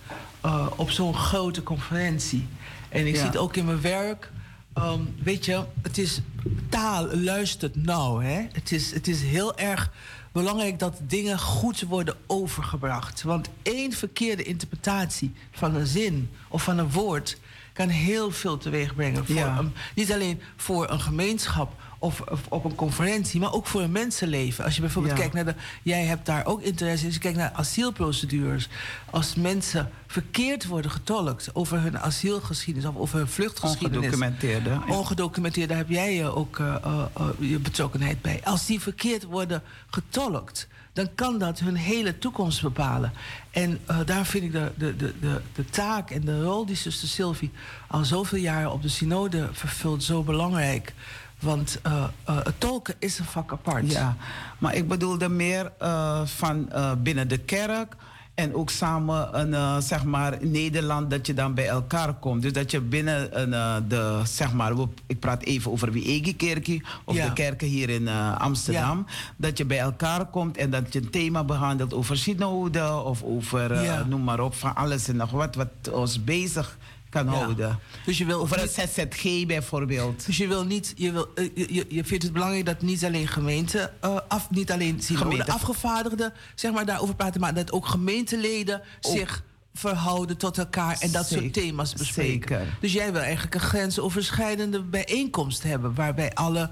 op zo'n grote conferentie. En ik zie het ook in mijn werk. Ehm, weet je, het is taal, luistert nou. Hè? Het, is, het is heel erg belangrijk dat dingen goed worden overgebracht. Want één verkeerde interpretatie van een zin of van een woord kan heel veel teweeg brengen. Voor niet alleen voor een gemeenschap, of, op een conferentie, maar ook voor een mensenleven. Als je bijvoorbeeld kijkt naar de. Jij hebt daar ook interesse in. Als je kijkt naar asielprocedures. Als mensen verkeerd worden getolkt over hun asielgeschiedenis of over hun vluchtgeschiedenis. Ongedocumenteerde. Ongedocumenteerde, daar heb jij je ook uh, uh, je betrokkenheid bij. Als die verkeerd worden getolkt dan kan dat hun hele toekomst bepalen. En daar vind ik de, de, de, de, de taak en de rol die zuster Sylvie al zoveel jaren op de synode vervult zo belangrijk. Want uh, uh, tolken is een vak apart. Ja, maar ik bedoelde meer uh, van binnen de kerk. En ook samen een, zeg maar, Nederland, dat je dan bij elkaar komt. Dus dat je binnen een, de, zeg maar, ik praat even over Wiegi-kerkie of ja. de kerken hier in Amsterdam. Ja. Dat je bij elkaar komt en dat je een thema behandelt over synode of over, ja. noem maar op, van alles en nog wat, wat ons bezig kan houden. Dus je wil Voor een ZZG bijvoorbeeld. Dus je wil niet, je, wil, uh, je, je vindt het belangrijk dat niet alleen gemeenten, uh, af, niet alleen de afgevaardigden, zeg maar, daarover praten, maar dat ook gemeenteleden zich verhouden tot elkaar en dat soort thema's bespreken. Zeker. Dus jij wil eigenlijk een grensoverschrijdende bijeenkomst hebben, waarbij alle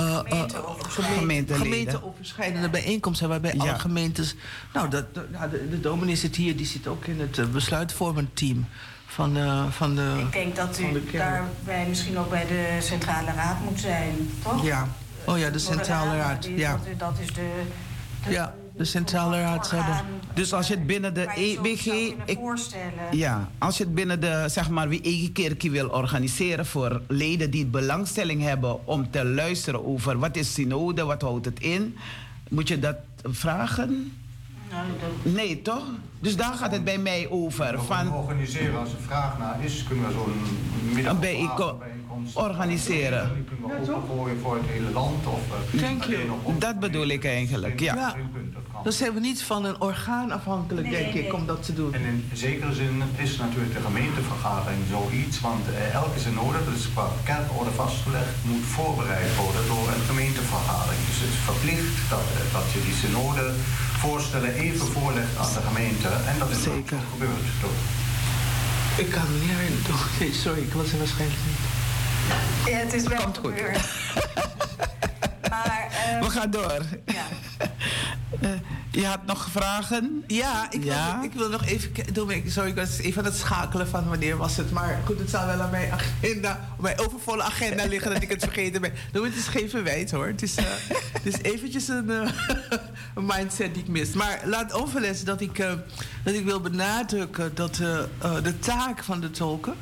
uh, gemeente-overschrijdende bijeenkomsten waarbij ja. alle gemeentes. Nou, dat, de, de, dominee zit hier, die zit ook in het besluitvormend team van de, van de Ik denk dat u daarbij misschien ook bij de Centrale Raad moet zijn, toch? Ja. Oh ja, de Centrale Raad. Ja. Dat, is de, de ja, de Centrale Raad zou Dus als je het binnen de EWG... Ik, voorstellen. Ja, als je het binnen de, zeg maar, wie eigen kerkie wil organiseren... voor leden die belangstelling hebben om te luisteren over... wat is synode, wat houdt het in... moet je dat vragen? Nee, toch? Dus daar gaat het bij mij over. Van, organiseren, als er vraag naar is, kunnen we zo'n middag een bijeenkomst organiseren. Die kunnen we opengooien voor het hele land. Of, Denk je? Dat bedoel ik eigenlijk, ja. ja. Dan zijn we niet van een orgaan afhankelijk, denk ik, om dat te doen. En in zekere zin is natuurlijk de gemeentevergadering zoiets, want eh, elke synode, dat is qua kerkorde vastgelegd, moet voorbereid worden door een gemeentevergadering. Dus het is verplicht dat, eh, dat je die synode voorstellen even voorlegt aan de gemeente. En dat is Zeker. ook gebeurd, toch? Ik kan me niet herinneren. Nee, sorry, ik was er waarschijnlijk niet. Ja, het is wel Komt gebeurd. maar, uh, We gaan door. Ja. Uh, je had nog vragen? Ja, ik, ja? Wil, ik wil nog even... Sorry, ik was even aan het schakelen van wanneer was het. Maar goed, het zal wel aan mijn agenda, op mijn overvolle agenda liggen dat ik het vergeten ben. Nou, het is geen verwijt hoor. Het is, uh, het is eventjes een, uh, een, mindset die ik mis. Maar laat onverlezen dat ik, uh, dat ik wil benadrukken dat de taak van de tolken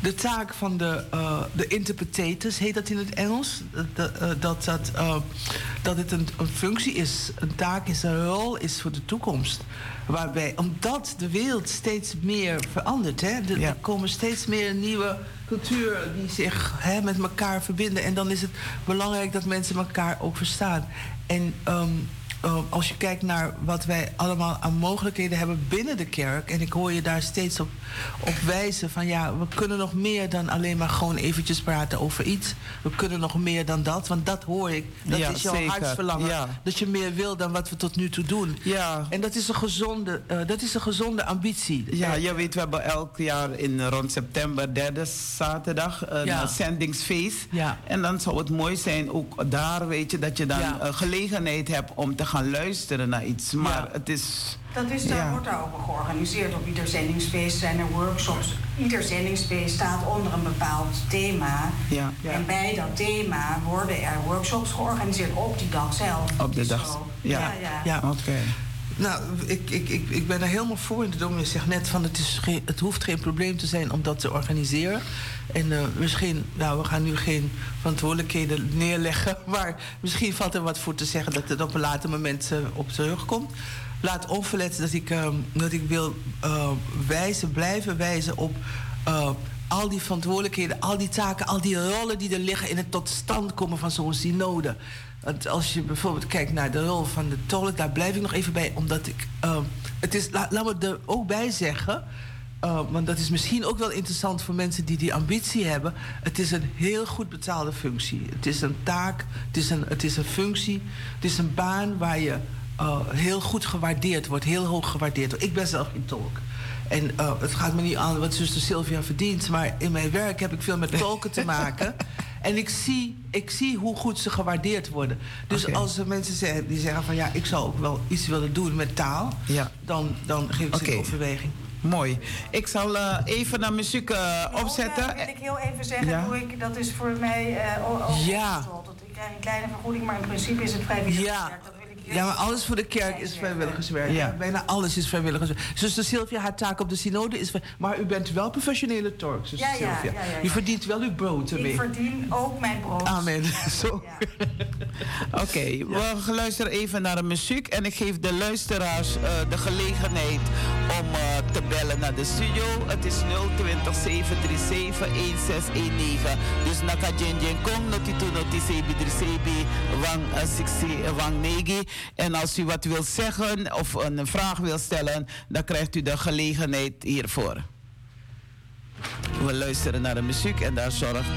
de taak van de, uh, de interpretators, heet dat in het Engels. Dat, uh, dat, dat, uh, dat het een, een, functie is, een taak is, een rol is voor de toekomst. Waarbij, omdat de wereld steeds meer verandert, hè, er komen steeds meer nieuwe culturen die zich hè, met elkaar verbinden. En dan is het belangrijk dat mensen elkaar ook verstaan. En um, uh, als je kijkt naar wat wij allemaal aan mogelijkheden hebben binnen de kerk. En ik hoor je daar steeds op, op wijzen van ja, we kunnen nog meer dan alleen maar gewoon eventjes praten over iets. We kunnen nog meer dan dat, want dat hoor ik. Dat is jouw zeker. hartsverlangen. Ja. Dat je meer wil dan wat we tot nu toe doen. Ja. En dat is een gezonde, uh, dat is een gezonde ambitie. Ja, je weet, we hebben elk jaar in rond september, derde zaterdag, een ja. zendingsfeest. Ja. En dan zou het mooi zijn, ook daar weet je, dat je dan gelegenheid hebt om te gaan luisteren naar iets. Maar het is. Dat is, daar wordt daar ook georganiseerd. Op ieder zendingsfeest zijn er workshops. Ieder zendingsfeest staat onder een bepaald thema. Ja. En bij dat thema worden er workshops georganiseerd op die dag zelf. Op de dag. Ja, ja. ja. oké. Nou, ik, ik, ik, ik ben er helemaal voor. De dominee zegt net van het, is geen, het hoeft geen probleem te zijn om dat te organiseren. En uh, misschien, nou, we gaan nu geen verantwoordelijkheden neerleggen. Maar misschien valt er wat voor te zeggen dat het op een later moment uh, op terugkomt. Laat onverlet dat ik, uh, dat ik wil wijzen, blijven wijzen op al die verantwoordelijkheden, al die taken, al die rollen die er liggen in het tot stand komen van zo'n synode. Want als je bijvoorbeeld kijkt naar de rol van de tolk, daar blijf ik nog even bij, omdat ik. Uh, het is, laat, laat me er ook bij zeggen. Uh, want dat is misschien ook wel interessant voor mensen die die ambitie hebben. Het is een heel goed betaalde functie. Het is een taak, het is een, het is een functie, het is een baan waar je uh, heel goed gewaardeerd wordt, heel hoog gewaardeerd wordt. Ik ben zelf geen tolk. En uh, het gaat me niet aan wat zuster Sylvia verdient, maar in mijn werk heb ik veel met tolken te maken. En ik zie, ik zie hoe goed ze gewaardeerd worden. Dus als er mensen zeggen, die zeggen van ja, ik zou ook wel iets willen doen met taal, ja. dan, dan geef ik ze okay. overweging. Mooi. Ik zal uh, even naar muziek uh, opzetten. Ook, uh, wil ik heel even zeggen, ja. hoe ik, dat is voor mij uh, ja. Ik krijg een kleine vergoeding, maar in principe is het vrijwillig. Ja. Ja, maar alles voor de kerk is vrijwilligerswerk. Ja. Bijna alles is vrijwilligerswerk. Zuster Sylvia, haar taak op de synode is... Maar u bent wel professionele tork, zuster ja, Sylvia. Ja, u verdient wel uw brood ermee. Ik verdien ook mijn brood. Amen. Zo. Oké, okay, we luisteren even naar de muziek. En ik geef de luisteraars uh, de gelegenheid om uh, te bellen naar de studio. Het is 020 737 1619. Dus naka jen kom noti tu noti sebi drisebi wang 60 uh, wang negi. En als u wat wilt zeggen of een vraag wilt stellen, dan krijgt u de gelegenheid hiervoor. We luisteren naar de muziek en daar zorgt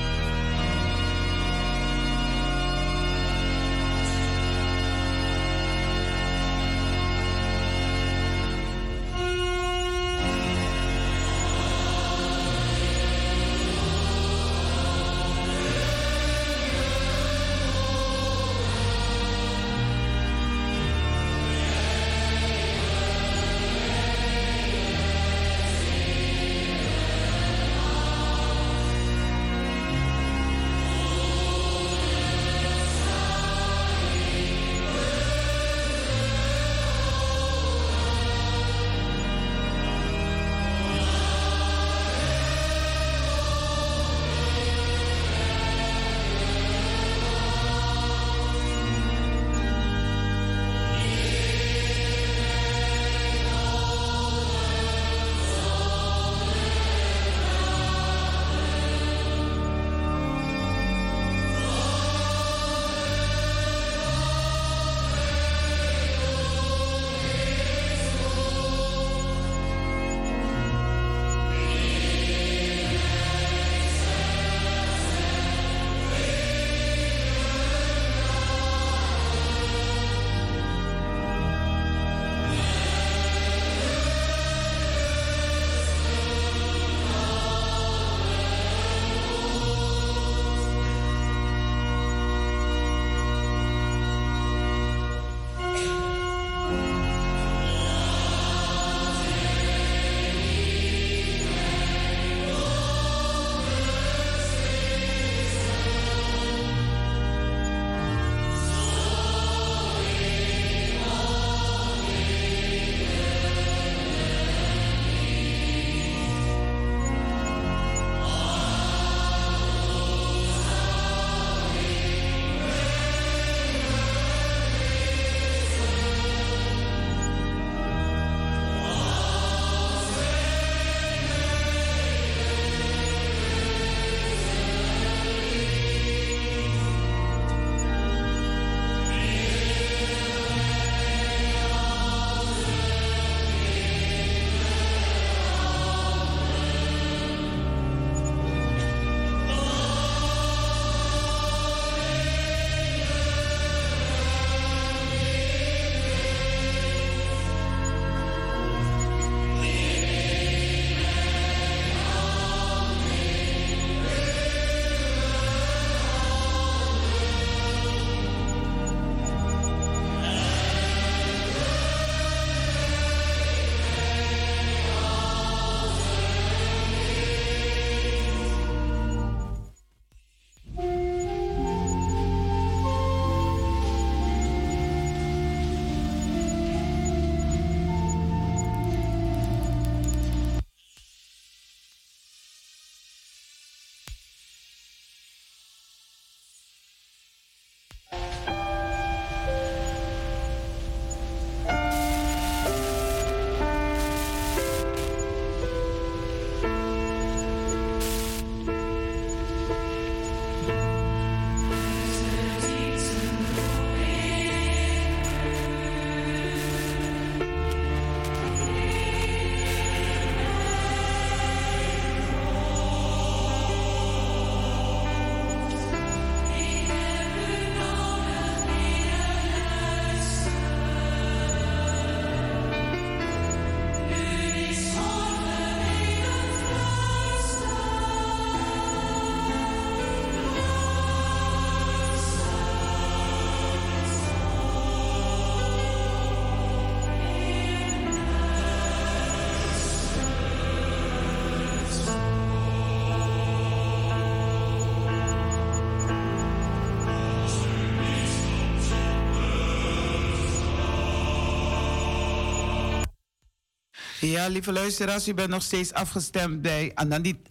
Ja, lieve luisteraars, u bent nog steeds afgestemd bij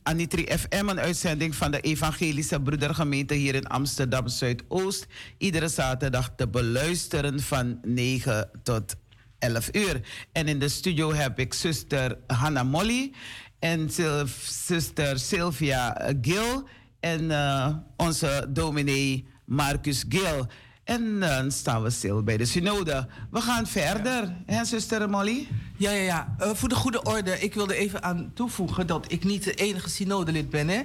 Anitri FM, een uitzending van de Evangelische Broedergemeente hier in Amsterdam Zuidoost. Iedere zaterdag te beluisteren van 9 tot 11 uur. En in de studio heb ik zuster Hanna Molly en zuster Sylvia Gil en uh, onze dominee Marcus Gil. En dan staan we stil bij de synode. We gaan verder, hè, zuster Molly? Ja, ja, ja. Uh, voor de goede orde, ik wilde even aan toevoegen dat ik niet de enige synodelid ben. Hè.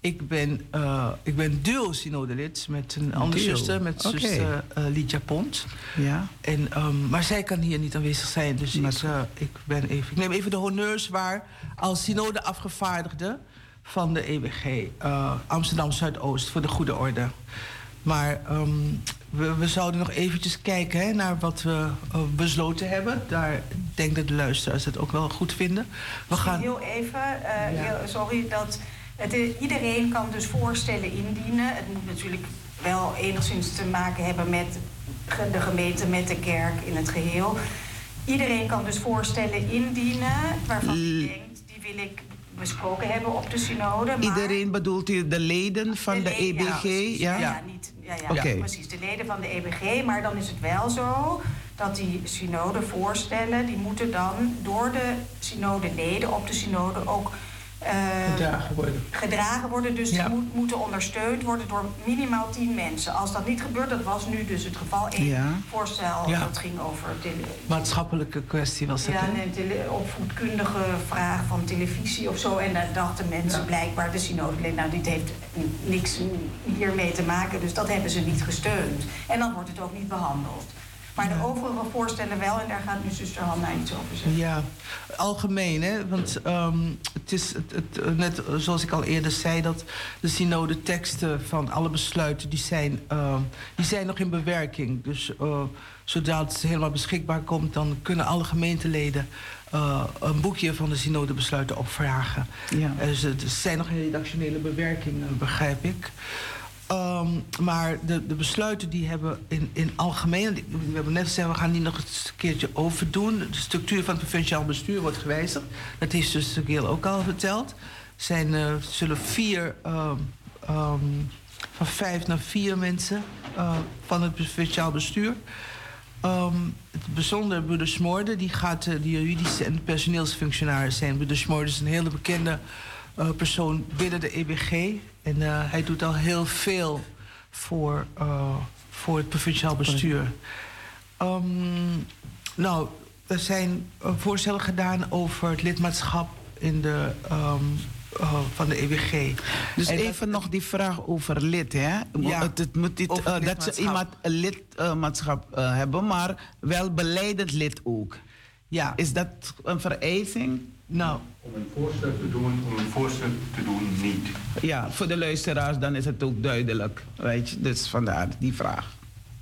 Ik ben, uh, ik ben duo synodelid met een andere zuster, met okay. zuster uh, Lydia Pont. Ja. En, um, maar zij kan hier niet aanwezig zijn, dus ik, ik, ben even, ik neem even de honneurs waar als synode afgevaardigde van de EWG Amsterdam Zuidoost, voor de goede orde. Maar um, we, we, zouden nog eventjes kijken hè, naar wat we uh, besloten hebben. Daar denk dat de luisteraars het ook wel goed vinden. We gaan... Heel even, uh, ja. heel, sorry, dat het, iedereen kan dus voorstellen indienen. Het moet natuurlijk wel enigszins te maken hebben met de gemeente, met de kerk in het geheel. Iedereen kan dus voorstellen indienen waarvan hij denkt, die wil ik besproken hebben op de synode. Maar... Iedereen bedoelt u de leden van de, de EBG? Ja, ja? ja, niet, ja, ja okay. precies. De leden van de EBG. Maar dan is het wel zo dat die synode voorstellen... die moeten dan door de synode leden op de synode ook gedragen worden. Gedragen worden, dus ja. die moet, moeten ondersteund worden door minimaal tien mensen. Als dat niet gebeurt, dat was nu dus het geval. Eén ja. voorstel ja. dat ging over... Maatschappelijke kwestie was het, Ja, een opvoedkundige vraag van televisie of zo. En daar dachten mensen blijkbaar, de synode, nou dit heeft niks hiermee te maken. Dus dat hebben ze niet gesteund. En dan wordt het ook niet behandeld. Maar de overige voorstellen wel, en daar gaat nu zuster Hanna iets over zeggen. Ja, algemeen, hè? Want um, het is het, het, net zoals ik al eerder zei, dat de synode teksten van alle besluiten, die zijn, uh, die zijn nog in bewerking. Dus uh, zodra het helemaal beschikbaar komt, dan kunnen alle gemeenteleden uh, een boekje van de synode besluiten opvragen. Ja. Dus er zijn nog redactionele bewerkingen, begrijp ik. Um, maar de, de, besluiten die hebben in, in algemeen... We hebben net gezegd, we gaan die nog een keertje overdoen. De structuur van het provinciaal bestuur wordt gewijzigd. Dat heeft dus Geel ook al verteld. Er zijn, uh, zullen vier... Uh, um, van vijf naar vier mensen uh, van het provinciaal bestuur. Het bijzondere Broeder Smoorde, die gaat uh, de juridische en personeelsfunctionaris zijn. Broeder Smoorde is een hele bekende uh, persoon binnen de EBG. En uh, hij doet al heel veel voor, uh, voor het provinciaal bestuur. Um, nou, er zijn voorstellen gedaan over het lidmaatschap in de, um, uh, van de EWG. Dus en even nog die vraag over lid, hè? Ja, het, het moet uh, dat ze iemand een lidmaatschap uh, hebben, maar wel beleidend lid ook. Ja. Is dat een vereising? Nou. Om een voorstel te doen, om een voorstel te doen niet. Ja, voor de luisteraars dan is het ook duidelijk. Weet je, dus vandaar die vraag.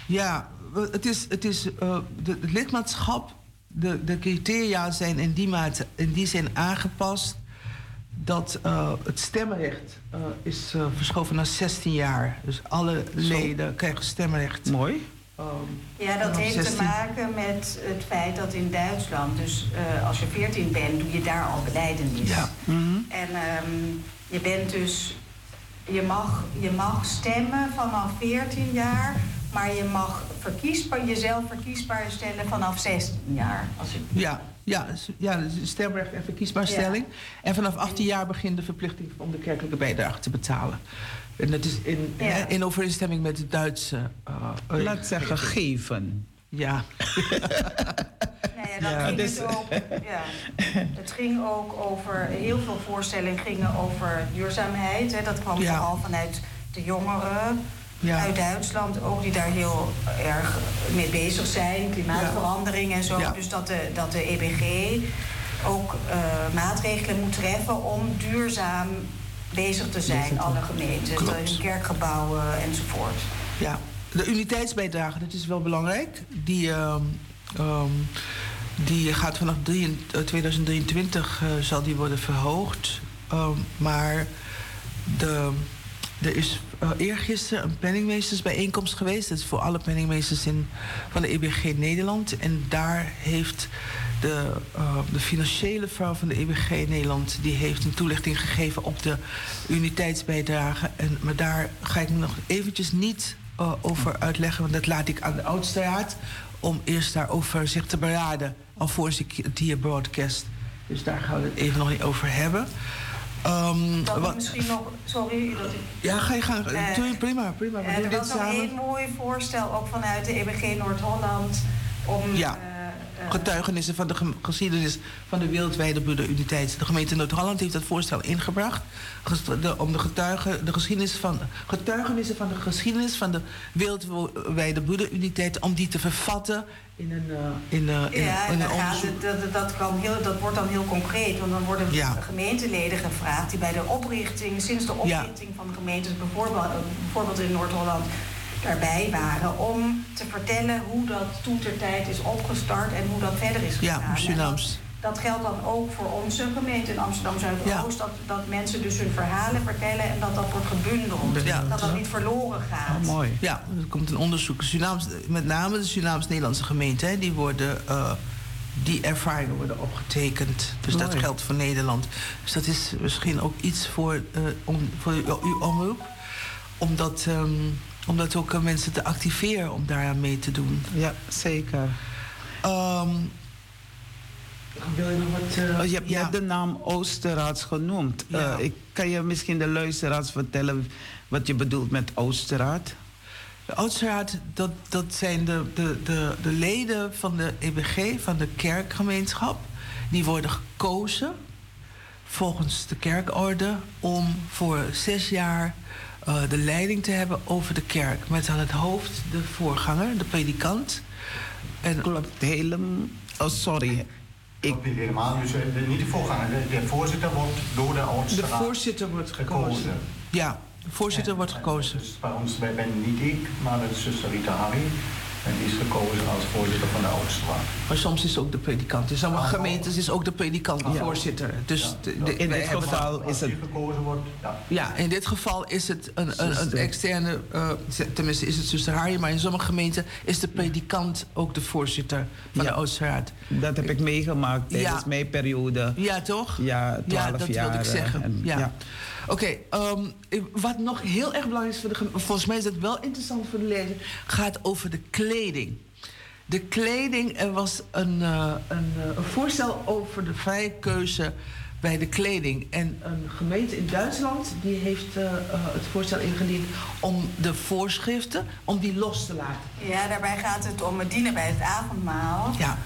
Ja, het is, het is uh, de, het lidmaatschap, de, de criteria zijn in die mate, in die zin aangepast dat uh, het stemrecht uh, is verschoven naar 16 jaar. Dus alle leden krijgen stemrecht. Mooi. Um, ja, dat heeft te maken met het feit dat in Duitsland, dus uh, als je 14 bent, doe je daar al beleidenis. Ja. Mm -hmm. En um, je bent dus, je mag, je mag stemmen vanaf 14 jaar, maar je mag verkiesbaar, jezelf verkiesbaar stellen vanaf 16 jaar. Als je... Ja. Ja, ja, stemrecht en verkiesbaarstelling. Ja. En vanaf 18 jaar begint de verplichting om de kerkelijke bijdrage te betalen. En dat is in, ja. in overeenstemming met de Duitse... Uh, Laat zeggen, geven. Ja. ja, dan ja, ging dus, het, ook, ja. het ging ook over... Heel veel voorstellen gingen over duurzaamheid. Hè. Dat kwam vooral vanuit de jongeren uit Duitsland. Ook die daar heel erg mee bezig zijn. Klimaatverandering en zo. Dus dat de, dat de EBG ook uh, maatregelen moet treffen om duurzaam bezig te zijn, alle gemeentes, in kerkgebouwen enzovoort. Ja, de uniteitsbijdrage, dat is wel belangrijk. Die, uh, um, die gaat vanaf 2023 uh, zal die worden verhoogd. Um, maar de, er is uh, eergisteren een penningmeestersbijeenkomst geweest. Dat is voor alle penningmeesters in, van de EBG Nederland. En daar heeft de, uh, de financiële vrouw van de EBG in Nederland... die heeft een toelichting gegeven op de uniteitsbijdrage. En, maar daar ga ik nog eventjes niet uh, over uitleggen... want dat laat ik aan de oudste raad... om eerst daarover zich te beraden... alvorens ik het hier broadcast. Dus daar gaan we het even nog niet over hebben... Um, wat, misschien nog, sorry dat ik. Ja, ga je gang. Uh, prima, prima. We uh, er was nog een heel mooi voorstel ook vanuit de EBG Noord-Holland om. Ja. Uh, getuigenissen van de geschiedenis van de wereldwijde broederuniteit. De gemeente Noord-Holland heeft dat voorstel ingebracht. De, om de, getuigen, de geschiedenis van, getuigenissen van de geschiedenis van de wereldwijde broederuniteit... om die te vervatten in een, uh, in, uh, in, ja, in een onderzoek. Dat, dat, dat, kan heel, dat wordt dan heel concreet. Want dan worden ja. gemeenteleden gevraagd... die bij de oprichting, sinds de oprichting van de gemeentes... bijvoorbeeld, bijvoorbeeld in Noord-Holland daarbij waren om te vertellen hoe dat toetertijd is opgestart en hoe dat verder is gegaan. Ja, Surinaams. Dat geldt dan ook voor onze gemeente in Amsterdam Zuidoost. Ja. Dat, dat mensen dus hun verhalen vertellen en dat dat wordt gebundeld. Ja, dat dat niet verloren gaat. Oh, mooi. Ja, er komt een onderzoek. Surinaams, met name de Surinaams-Nederlandse gemeente, die worden. Uh, die ervaringen worden opgetekend. Dus mooi. dat geldt voor Nederland. Dus dat is misschien ook iets voor, uh, om, voor uw omroep. Omdat. Um, om dat ook mensen te activeren om daaraan mee te doen. Ja, zeker. Um, wil je nog wat... Uh, oh, je hebt ja. de naam Oosterraads genoemd. Ja. Uh, ik, kan je misschien de luisteraars vertellen wat je bedoelt met Oosterraad? De Oosterraad, dat, dat zijn de, de, de, de leden van de EBG, van de kerkgemeenschap. Die worden gekozen volgens de kerkorde om voor zes jaar uh, de leiding te hebben over de kerk. Met aan het hoofd de voorganger, de predikant. En klopt helemaal. Oh, sorry. Ik... Niet helemaal, dus niet de voorganger. De, de, voorzitter wordt door de oudste De voorzitter wordt gekozen. gekozen. Ja, de voorzitter en, wordt gekozen. Dus bij ons ben niet ik, maar de zuster Rita Harry. En die is gekozen als voorzitter van de oudste raad. Maar soms is ook de predikant. In sommige ah, gemeentes is ook de predikant de voorzitter. Dus ja. de, de, in dit geval is het... gekozen wordt, ja. ja. in dit geval is het een, een, een externe... Uh, tenminste is het zuster Harry, maar in sommige gemeenten is de predikant ook de voorzitter van de oudste raad. Dat heb ik meegemaakt tijdens mijn periode. Ja, toch? Ja, twaalf jaar. Ja, dat wilde ik zeggen. En, ja. Oké, okay, um, wat nog heel erg belangrijk is voor de volgens mij is het wel interessant voor de lezer, gaat over de kleding. De kleding, er was een, uh, een, uh, een, voorstel over de vrije keuze bij de kleding. En een gemeente in Duitsland die heeft uh, het voorstel ingediend om de voorschriften om die los te laten. Ja, daarbij gaat het om het dienen bij het avondmaal. Ja.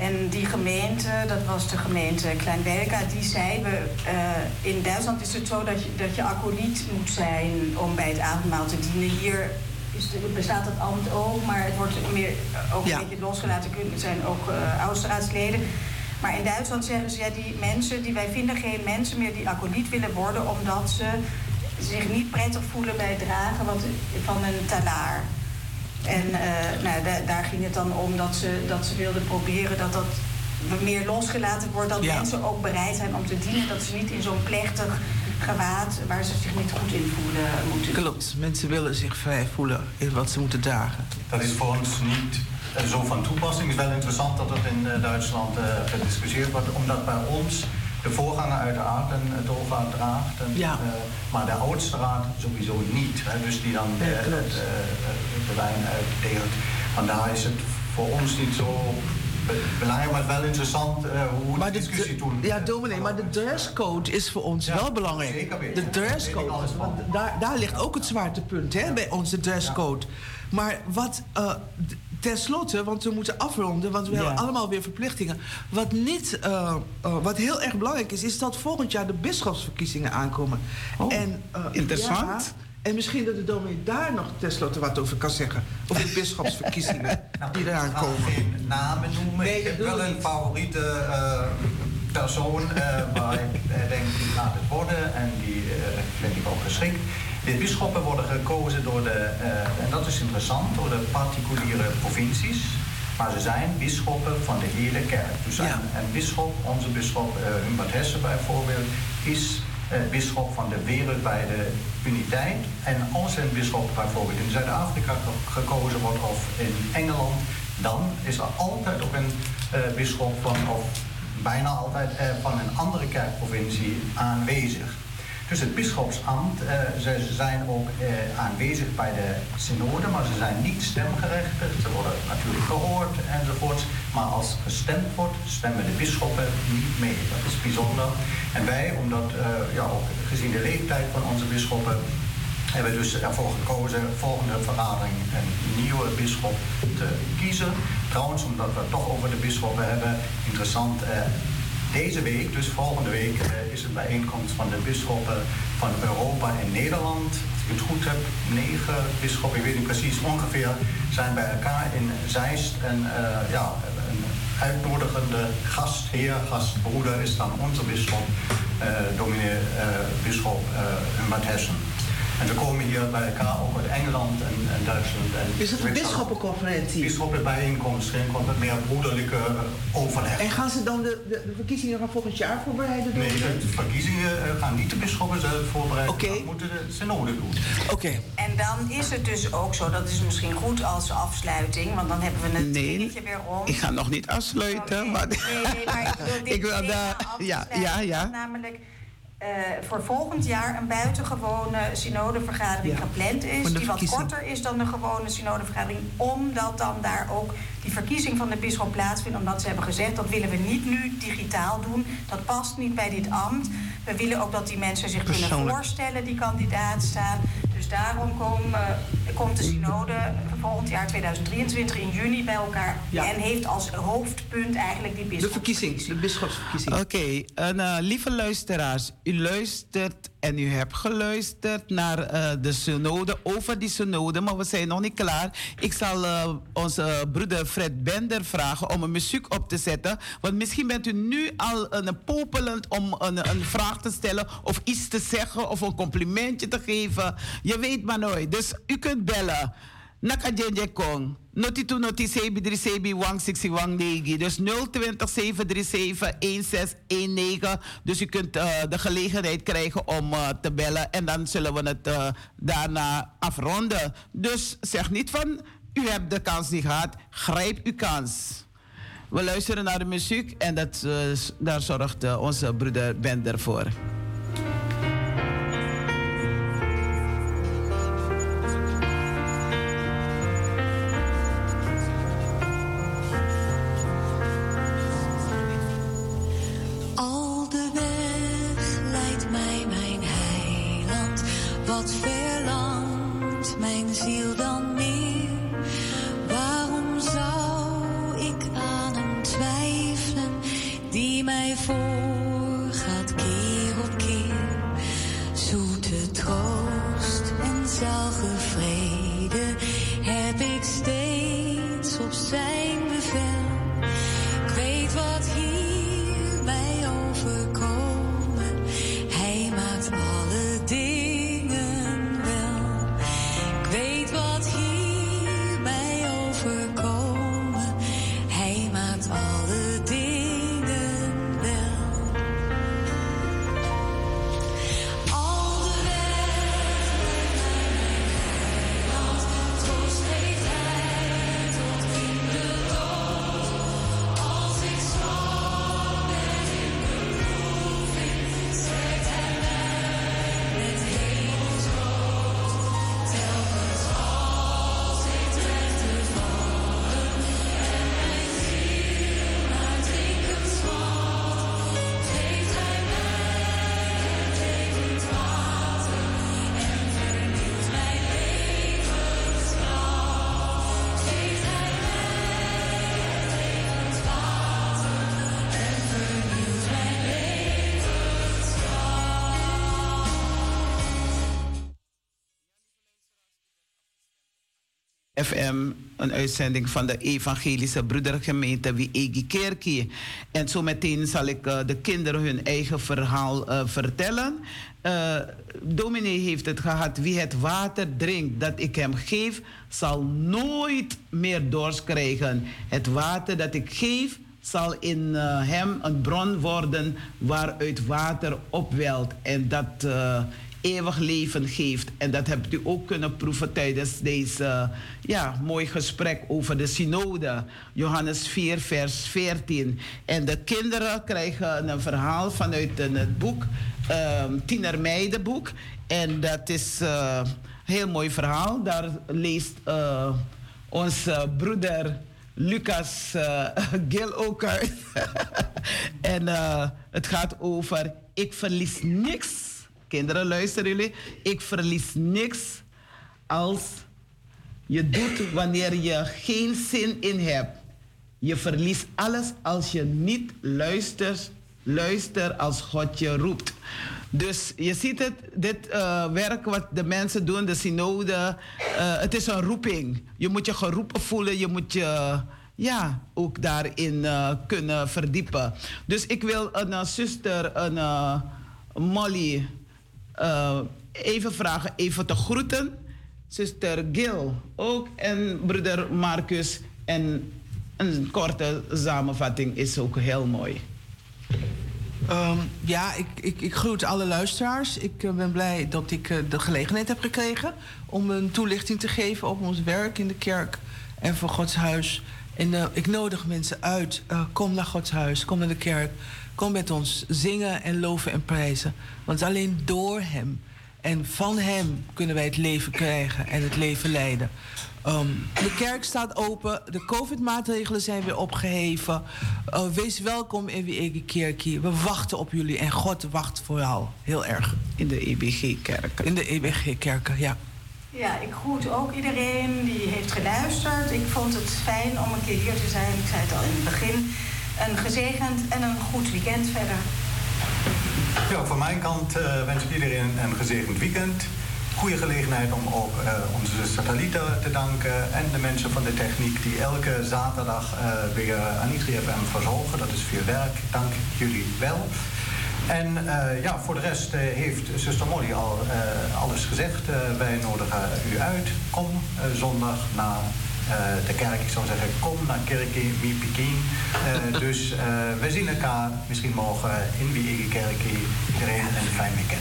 En die gemeente, dat was de gemeente Kleinwelka, die zei... We, uh, in Duitsland is het zo dat je, dat je acoliet moet zijn om bij het avondmaal te dienen. Hier is de, bestaat dat ambt ook, maar het wordt meer, ook ja. een beetje losgelaten. Het zijn ook uh, oudstraatsleden. Maar in Duitsland zeggen ze, ja, die mensen, die, wij vinden geen mensen meer die acoliet willen worden... omdat ze zich niet prettig voelen bij het dragen van een talaar. En uh, nou, daar ging het dan om dat ze, dat ze wilden proberen dat dat meer losgelaten wordt. Dat mensen ook bereid zijn om te dienen. Dat ze niet in zo'n plechtig gewaad waar ze zich niet goed in voelen moeten. Klopt, mensen willen zich vrij voelen in wat ze moeten dragen. Dat is voor ons niet zo van toepassing. Het is wel interessant dat het in uh, Duitsland uh, gediscussieerd wordt, omdat bij ons de voorganger uiteraard en het overheid draagt. En, ja. uh, maar de oudste raad sowieso niet. Hè, dus die dan uh, het, uh, de wijn uitdeelt. Vandaar is het voor ons niet zo belangrijk, maar wel interessant hoe maar de discussie toen... Ja, dominee, maar de dresscode is voor ons ja, wel belangrijk. Zeker De dresscode, want daar, daar ligt ook het zwaartepunt hè, bij onze dresscode. Maar wat Ten slotte, want we moeten afronden, want we hebben allemaal weer verplichtingen. Wat, niet, uh, uh, wat heel erg belangrijk is, is dat volgend jaar de bisschopsverkiezingen aankomen. Oh, en, uh, interessant. Ja, en misschien dat de dominee daar nog tenslotte wat over kan zeggen. Over de bisschopsverkiezingen nou, die eraan komen. Ik geen namen noemen. Nee, ik heb wel een favoriete persoon waar ik denk die gaat het worden. En die vind ik ook geschikt. De bisschoppen worden gekozen door de, uh, en dat is interessant, door de particuliere provincies. Maar ze zijn bisschoppen van de hele kerk. Dus ja. een, een bisschop, onze bisschop uh, Humbert Hesse bijvoorbeeld, is uh, bisschop van de wereldwijde uniteit. En als een bisschop bijvoorbeeld in Zuid-Afrika gekozen wordt of in Engeland, dan is er altijd ook een bisschop van, of bijna altijd van een andere kerkprovincie aanwezig. Dus het bischopsambt, uh, ze zijn ook aanwezig bij de synode, maar ze zijn niet stemgerechtigd. Ze worden natuurlijk gehoord enzovoorts. Maar als gestemd wordt, stemmen de bisschoppen niet mee. Dat is bijzonder. En wij, omdat, ja, ook gezien de leeftijd van onze bisschoppen, hebben dus ervoor gekozen volgende vergadering een nieuwe bisschop te kiezen. Trouwens, omdat we het toch over de bisschoppen hebben, interessant. Eh, deze week, dus volgende week, eh, is het bijeenkomst van de bisschoppen van Europa en Nederland. Als ik het goed heb, negen bisschoppen, ik weet niet precies, ongeveer, zijn bij elkaar in Zeist. En uh, ja, een uitnodigende gastheer, gastbroeder is dan onze bisschop, uh, dominee bisschop Humbert Hessen. En we komen hier bij elkaar ook uit Engeland en, en Duitsland. En is het een bisschoppenconferentie? Bisschoppenbijeenkomst, geen met meer broederlijke overleg. En gaan ze dan de, de, verkiezingen van volgend jaar voorbereiden? Nee, de verkiezingen eh, gaan niet de bisschoppen zelf voorbereiden. Oké. Dat moeten de synode doen. Oké. En dan is het dus ook zo, dat is misschien goed als afsluiting, want dan hebben we een nee, weer om. ik ga nog niet afsluiten. Maar... Nee, nee, maar ik wil dit ik wil ja, ja, ja. Namelijk uh, voor volgend jaar een buitengewone synodevergadering ja. gepland is. Die wat korter is dan de gewone synodevergadering. Omdat dan daar ook die verkiezing van de bisschop plaatsvindt. Omdat ze hebben gezegd dat willen we niet nu digitaal doen. Dat past niet bij dit ambt. We willen ook dat die mensen zich kunnen voorstellen die kandidaat staan. Dus daarom komt de synode volgend jaar 2023 in juni bij elkaar. En heeft als hoofdpunt eigenlijk die bisschop. De verkiezing, de bisschopsverkiezing. Oké, okay, uh, lieve luisteraars. U luistert en u hebt geluisterd naar uh, de synode, over die synode, maar we zijn nog niet klaar. Ik zal uh, onze broeder Fred Bender vragen om een muziek op te zetten. Want misschien bent u nu al een popelend om een, een vraag te stellen of iets te zeggen of een complimentje te geven. Je weet maar nooit. Dus u kunt bellen. Nakajenje Kong. Noti tu noti sebi drie sebi wang siksi wang negi. Dus 020 737 1619. Dus u kunt uh, de gelegenheid krijgen om uh, te bellen. En dan zullen we het uh, daarna afronden. Dus zeg niet van u hebt de kans niet gehad. Grijp uw kans. We luisteren naar de muziek en dat, daar zorgt onze broeder Bender voor. FM, een uitzending van de Evangelische Broedergemeente Wiegi Kerkie. En zo meteen zal ik uh, de kinderen hun eigen verhaal uh, vertellen. Uh, dominee heeft het gehad, wie het water drinkt dat ik hem geef, zal nooit meer dorst krijgen. Het water dat ik geef, zal in hem een bron worden waaruit water opwelt. En dat eeuwig leven geeft. En dat hebt u ook kunnen proeven tijdens deze ja, mooi gesprek over de synode. Johannes 4, vers 14. En de kinderen krijgen een verhaal vanuit het boek, um, Tienermeidenboek. En dat is een heel mooi verhaal. Daar leest uh, onze broeder Lucas uh, Gil ook uit. en het gaat over ik verlies niks. Kinderen, luisteren jullie. Ik verlies niks als je doet wanneer je geen zin in hebt. Je verliest alles als je niet luistert, luister als God je roept. Dus je ziet het, dit uh, werk wat de mensen doen, de synode, uh, het is een roeping. Je moet je geroepen voelen, je moet je ja, ook daarin uh, kunnen verdiepen. Dus ik wil een zuster, een Molly, even vragen, even te groeten. Zuster Gil ook en broeder Marcus. En een korte samenvatting is ook heel mooi. Um, ja, ik, ik, ik groet alle luisteraars. Ik uh, ben blij dat ik uh, de gelegenheid heb gekregen om een toelichting te geven op ons werk in de kerk en voor Gods huis. En ik nodig mensen uit. kom naar Gods huis, kom naar de kerk. Kom met ons zingen en loven en prijzen. Want alleen door Hem en van Hem kunnen wij het leven krijgen en het leven leiden. Um, de kerk staat open. De COVID-maatregelen zijn weer opgeheven. Uh, wees welkom in Wiege Kerkie. We wachten op jullie en God wacht vooral heel erg. In de EBG-kerken. In de EBG-kerken, ja. Ja, ik groet ook iedereen die heeft geluisterd. Ik vond het fijn om een keer hier te zijn. Ik zei het al in het begin. Een gezegend en een goed weekend verder. Ja, van mijn kant uh, wens ik iedereen een gezegend weekend goede gelegenheid om ook uh, onze satellieten te danken en de mensen van de techniek die elke zaterdag uh, weer aan ITFM verzorgen. Dat is veel werk. Dank jullie wel. En ja, voor de rest heeft zuster Molly al alles gezegd. wij nodigen u uit. Kom zondag na de kerk. Ik zou zeggen, kom naar Kerkie, Mi Pekin. Uh, dus uh, we zien elkaar misschien morgen in Wie Kerkie. Iedereen een fijn weekend.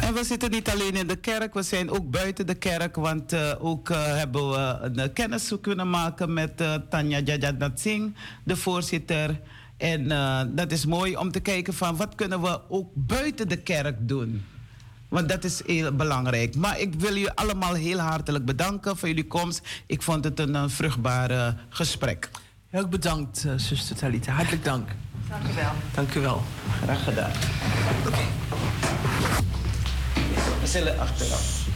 En we zitten niet alleen in de kerk, we zijn ook buiten de kerk. Want ook hebben we een kennis kunnen maken met Tanja Jajat Singh, de voorzitter. En dat is mooi om te kijken van wat kunnen we ook buiten de kerk doen. Want dat is heel belangrijk. Maar ik wil jullie allemaal heel hartelijk bedanken voor jullie komst. Ik vond het een, een vruchtbaar gesprek. Heel ook bedankt, uh, zuster Talita. Hartelijk dank. Dank u wel. Dank u wel. Graag gedaan. Oké. Okay. We zullen achteraf.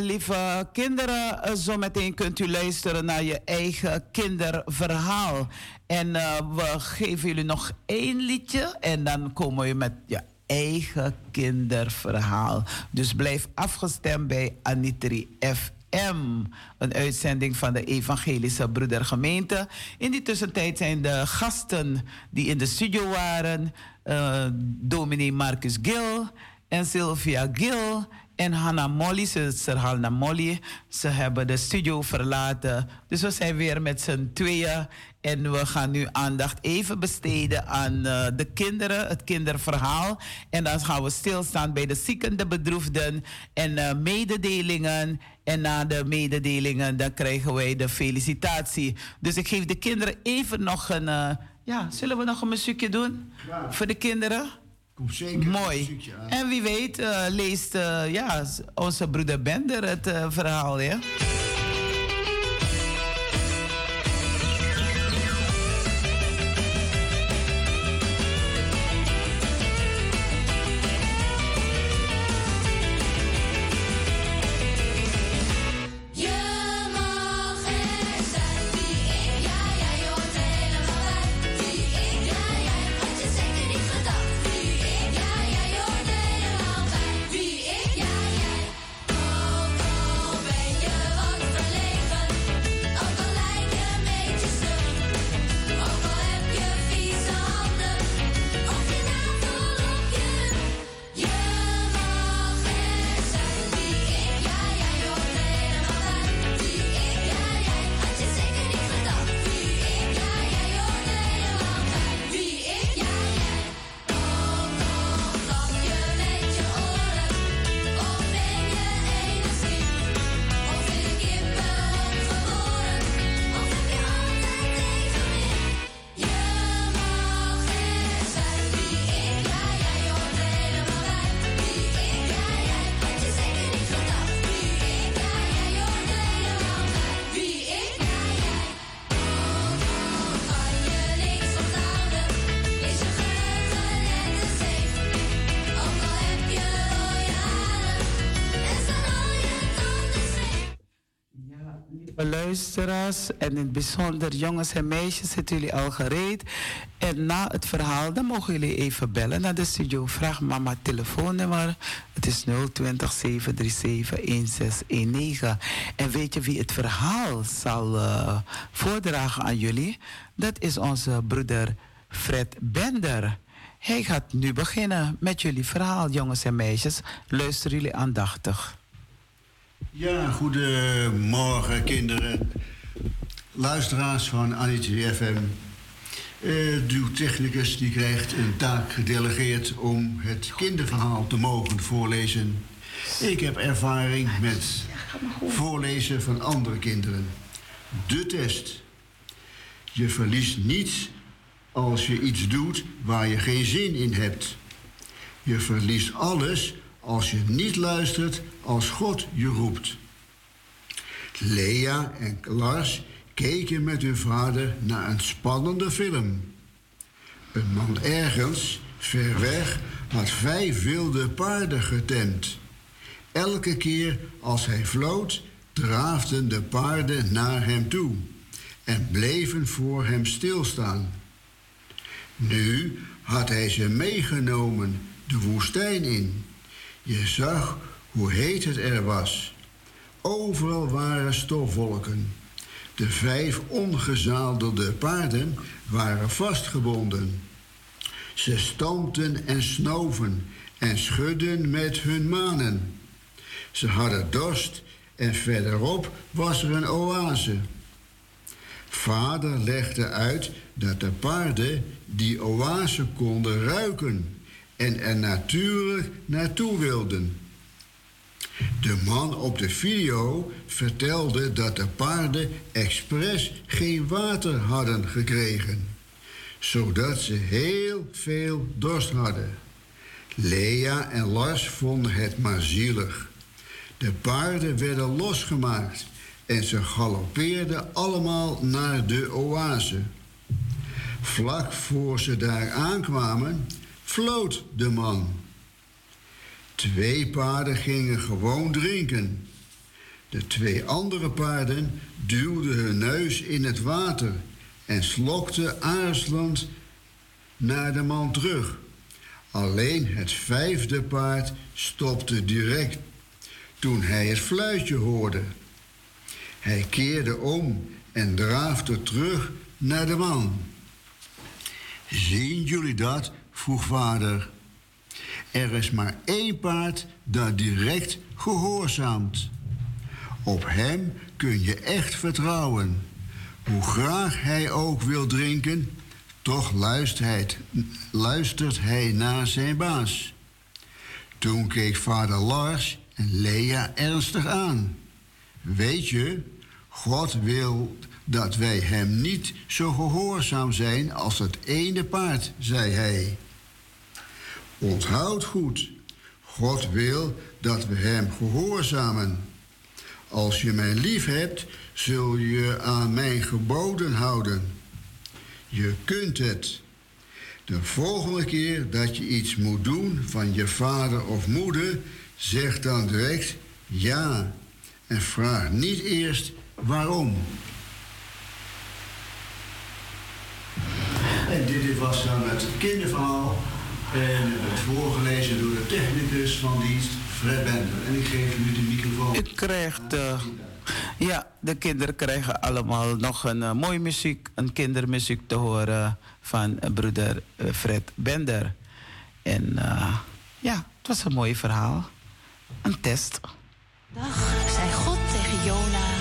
Lieve kinderen, eh, zometeen kunt u luisteren naar je eigen kinderverhaal. En uh, we geven jullie nog één liedje en dan komen we met ja, eigen kinderverhaal. Dus blijf afgestemd bij Anitri FM. Een uitzending van de Evangelische Broedergemeente. In die tussentijd zijn de gasten die in de studio waren... Uh, Marcus Gil en Sylvia Gil en Hanna Molly, zuster Hanna Molly, ze hebben de studio verlaten. Dus we zijn weer met z'n tweeën. En we gaan nu aandacht even besteden aan uh, de kinderen, het kinderverhaal. En dan gaan we stilstaan bij de zieken, de bedroefden en uh, mededelingen. En na de mededelingen, dan krijgen wij de felicitatie. Dus ik geef de kinderen even nog een... Uh, ja, zullen we nog een muziekje doen? Ja. Voor de kinderen? Zeker Mooi. En wie weet uh, leest uh, ja, onze broeder Bender het uh, verhaal, ja? Luisteraars en in het bijzonder jongens en meisjes zitten jullie al gereed. En na het verhaal, dan mogen jullie even bellen naar de studio. Vraag mama telefoonnummer. Het is 020 737 1619. En weet je wie het verhaal zal uh, voordragen aan jullie? Dat is onze broeder Fred Bender. Hij gaat nu beginnen met jullie verhaal, jongens en meisjes. Luisteren jullie aandachtig. Ja, goedemorgen kinderen. Luisteraars van Anitri FM. Uh, eh, technicus die krijgt een taak gedelegeerd om het kinderverhaal te mogen voorlezen. Ik heb ervaring met voorlezen van andere kinderen. De test. Je verliest niets als je iets doet waar je geen zin in hebt. Je verliest alles als je niet luistert als God je roept. Lea en Lars keken met hun vader naar een spannende film. Een man ergens, ver weg, had vijf wilde paarden getemd. Elke keer als hij floot, draafden de paarden naar hem toe en bleven voor hem stilstaan. Nu had hij ze meegenomen de woestijn in. Je zag hoe heet het er was. Overal waren stofwolken. De vijf ongezadelde paarden waren vastgebonden. Ze stampten en snoven en schudden met hun manen. Ze hadden dorst en verderop was er een oase. Vader legde uit dat de paarden die oase konden ruiken en er natuurlijk naartoe wilden. De man op de video vertelde dat de paarden expres geen water hadden gekregen, zodat ze heel veel dorst hadden. Lea en Lars vonden het maar zielig. De paarden werden losgemaakt en ze galoppeerden allemaal naar de oase. Vlak voor ze daar aankwamen, floot de man. Twee paarden gingen gewoon drinken. De twee andere paarden duwden hun neus in het water en slokten aarzelend naar de man terug. Alleen het vijfde paard stopte direct toen hij het fluitje hoorde. Hij keerde om en draafde terug naar de man. Zien jullie dat? Vroeg vader. Er is maar één paard dat direct gehoorzaamt. Op hem kun je echt vertrouwen. Hoe graag hij ook wil drinken, toch luistert hij, naar zijn baas. Toen keek vader Lars en Lea ernstig aan. Weet je, God wil dat wij hem niet zo gehoorzaam zijn als het ene paard, zei hij. Onthoud goed, God wil dat we hem gehoorzamen. Als je mij lief hebt, zul je aan mijn geboden houden. Je kunt het. De volgende keer dat je iets moet doen van je vader of moeder, zeg dan direct ja en vraag niet eerst waarom. En dit was dan het kinderverhaal. En het werd voorgelezen door de technicus van dienst, Fred Bender. En ik geef nu de microfoon. Ik krijg de, ja, de kinderen krijgen allemaal nog een uh, mooie muziek, een kindermuziek te horen van uh, broeder uh, Fred Bender. En ja, het was een mooi verhaal. Een test. Dag, zei God tegen Jona.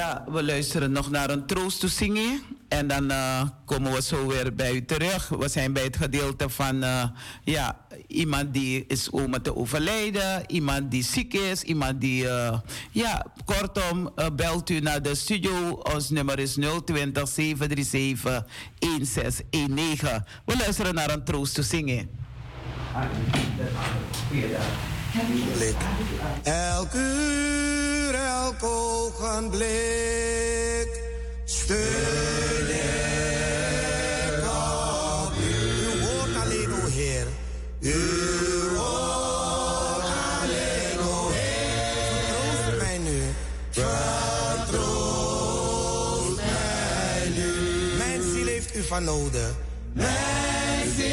Ja, we luisteren nog naar een troost to zingen. En dan eh, komen we zo weer bij u terug. We zijn bij het gedeelte van eh, ja, iemand die is oma te overlijden, iemand die ziek is, iemand die, eh, ja, kortom, belt u naar de studio. Ons nummer is 020 737 1619. We luisteren naar een troost to zingen. blik. Elk ogenblik. Steun ik op u. U hoort alleen, o Heer. U van nodig. Mijn ziel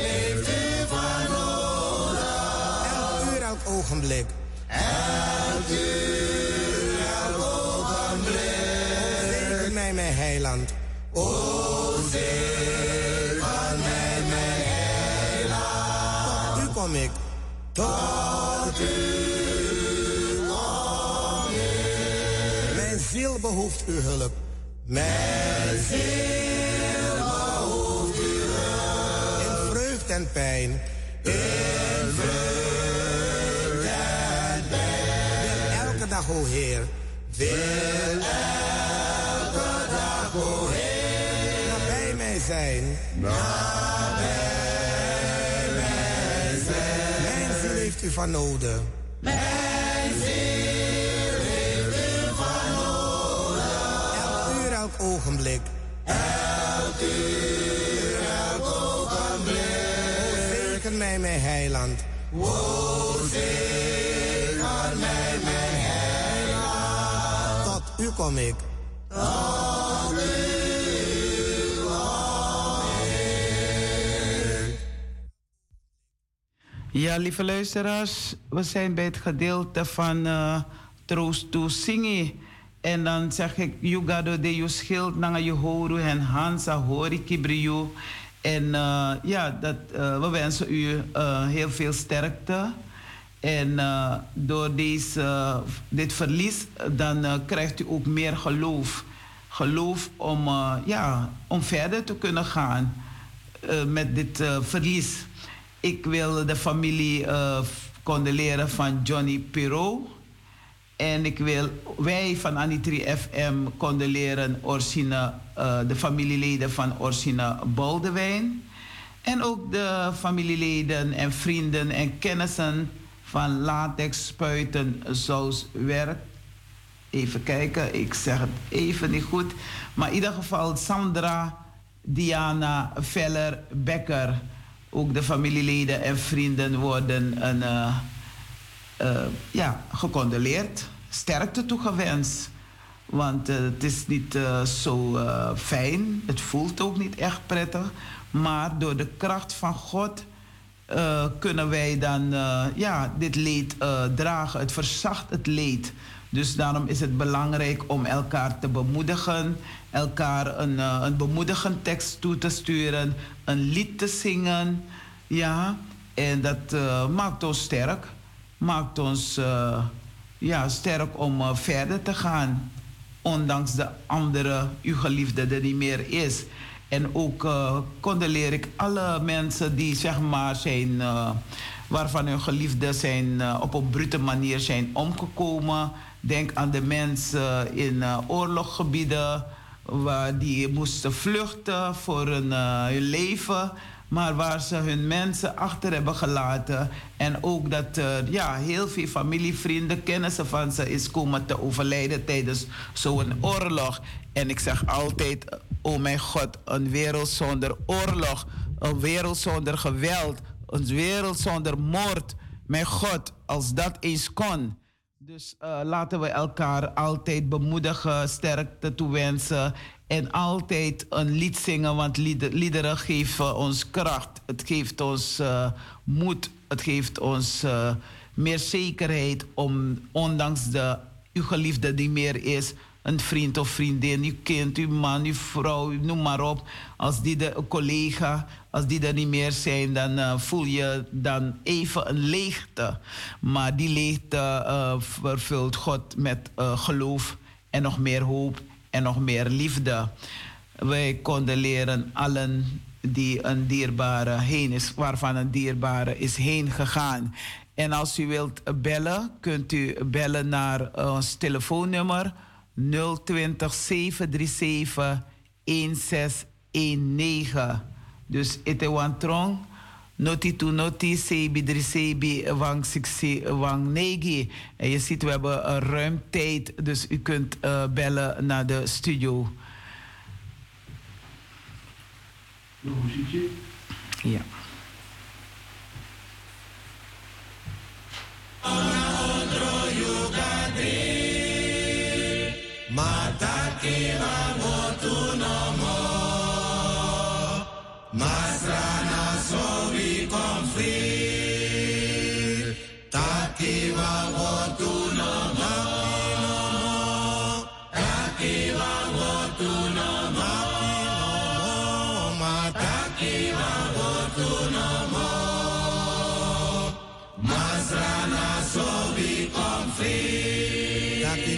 heeft u van nodig. Elk uur, elk ogenblik. Elk uur, mijn heiland. O, zegen mij, mijn heiland. Tot u kom ik. Tot u kom ik. Mijn ziel behoeft uw hulp. Mijn ziel behoeft uw hulp. In vreugd en pijn. In vreugd en pijn. Wil elke dag, o Heer. wil elke dag nabij mij zijn. Nabij mij zijn. Mijn ziel heeft u van nodig. Mijn ziel heeft u van nodig. Elk uur, elk ogenblik. Elk uur, elk ogenblik. O, zegen mij, mijn heiland. O, mij, mijn heiland. Tot u kom ik. Ik. Ja, lieve luisteraars, we zijn bij het gedeelte van eh Troost to Singen. En dan zeg ik, Yugado de je schild nanga je horu en Hansa hori kibriu. En eh, ja, dat, eh, we wensen u heel veel sterkte. En door deze, dit verlies, dan krijgt u ook meer geloof. Geloof om, eh, ja, om verder te kunnen gaan eh, met dit eh, verlies. Ik wil de familie condoleren van Johnny Pirot. En ik wil wij van Anitri FM condoleren Orsine, de familieleden van Orsine Boldewijn. En ook de familieleden en vrienden en kennissen van Latex Spuiten Zouswerk. Even kijken, ik zeg het even niet goed. Maar in ieder geval Sandra, Diana, Veller, Becker. Ook de familieleden en vrienden worden een, eh, eh, ja, gecondoleerd. Sterkte toegewenst. Want eh, het is niet zo fijn. Het voelt ook niet echt prettig. Maar door de kracht van God kunnen wij dan ja, dit leed dragen. Het verzacht het leed. Dus daarom is het belangrijk om elkaar te bemoedigen, elkaar een, eh, een bemoedigend tekst toe te sturen, een lied te zingen. Ja, en dat eh, maakt ons sterk. Maakt ons eh, ja, sterk om verder te gaan. Ondanks de andere, uw geliefde, er niet meer is. En ook eh condoleer ik alle mensen die zeg maar zijn, waarvan hun geliefden zijn op een brute manier zijn omgekomen. Denk aan de mensen in eh, oorlogsgebieden waar die moesten vluchten voor hun, eh, hun leven. Maar waar ze hun mensen achter hebben gelaten. En ook dat ja, heel veel familie, vrienden, kennissen van ze is komen te overlijden tijdens zo'n oorlog. En ik zeg altijd, oh mijn God, een wereld zonder oorlog. Een wereld zonder geweld. Een wereld zonder moord. Mijn God, als dat eens kon. Dus eh, laten we elkaar altijd bemoedigen, sterkte toewensen. En altijd een lied zingen, want lieder- liederen geven ons kracht. Het geeft ons eh, moed. Het geeft ons eh, meer zekerheid om, ondanks de uw geliefde die meer is, een vriend of vriendin, uw kind, uw man, uw vrouw, noem maar op. Als die de collega, als die er niet meer zijn, dan eh, voel je dan even een leegte. Maar die leegte eh, vervult God met eh, geloof en nog meer hoop en nog meer liefde. Wij konden leren allen die een dierbare heen is, waarvan een dierbare is heen gegaan. En als u wilt bellen, kunt u bellen naar ons telefoonnummer 020 737 1619. Dus ite trong noti tu noti sebi drie sebi wang siksi wang negi. En je ziet, we hebben een ruim tijd, dus u kunt eh, bellen naar de studio. Nog een muziekje? Ja. Mo Masrana so we come free Taki wangotu no mo Taki wangotu no mo Mataki wangotu no mo Masrana so we come free Taki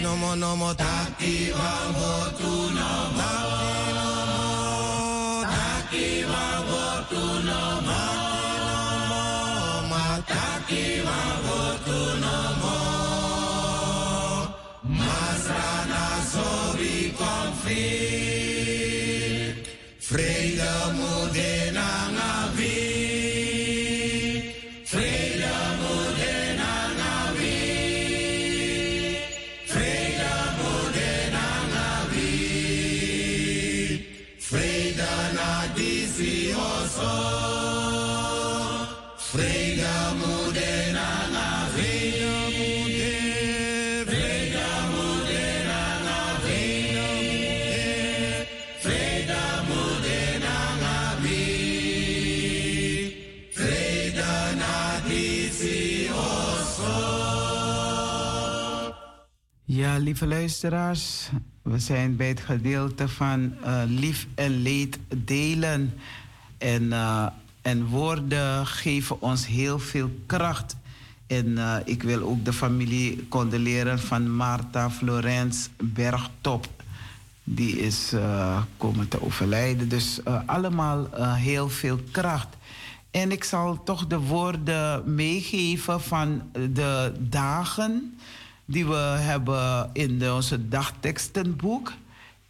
lieve luisteraars, we zijn bij het gedeelte van eh, lief en leed delen. En, eh, en woorden geven ons heel veel kracht. En eh, ik wil ook de familie condoleren van Marta Florence Bergtop. Die is komen te overlijden. Dus allemaal heel veel kracht. En ik zal toch de woorden meegeven van de dagen die we hebben in onze dagtekstenboek.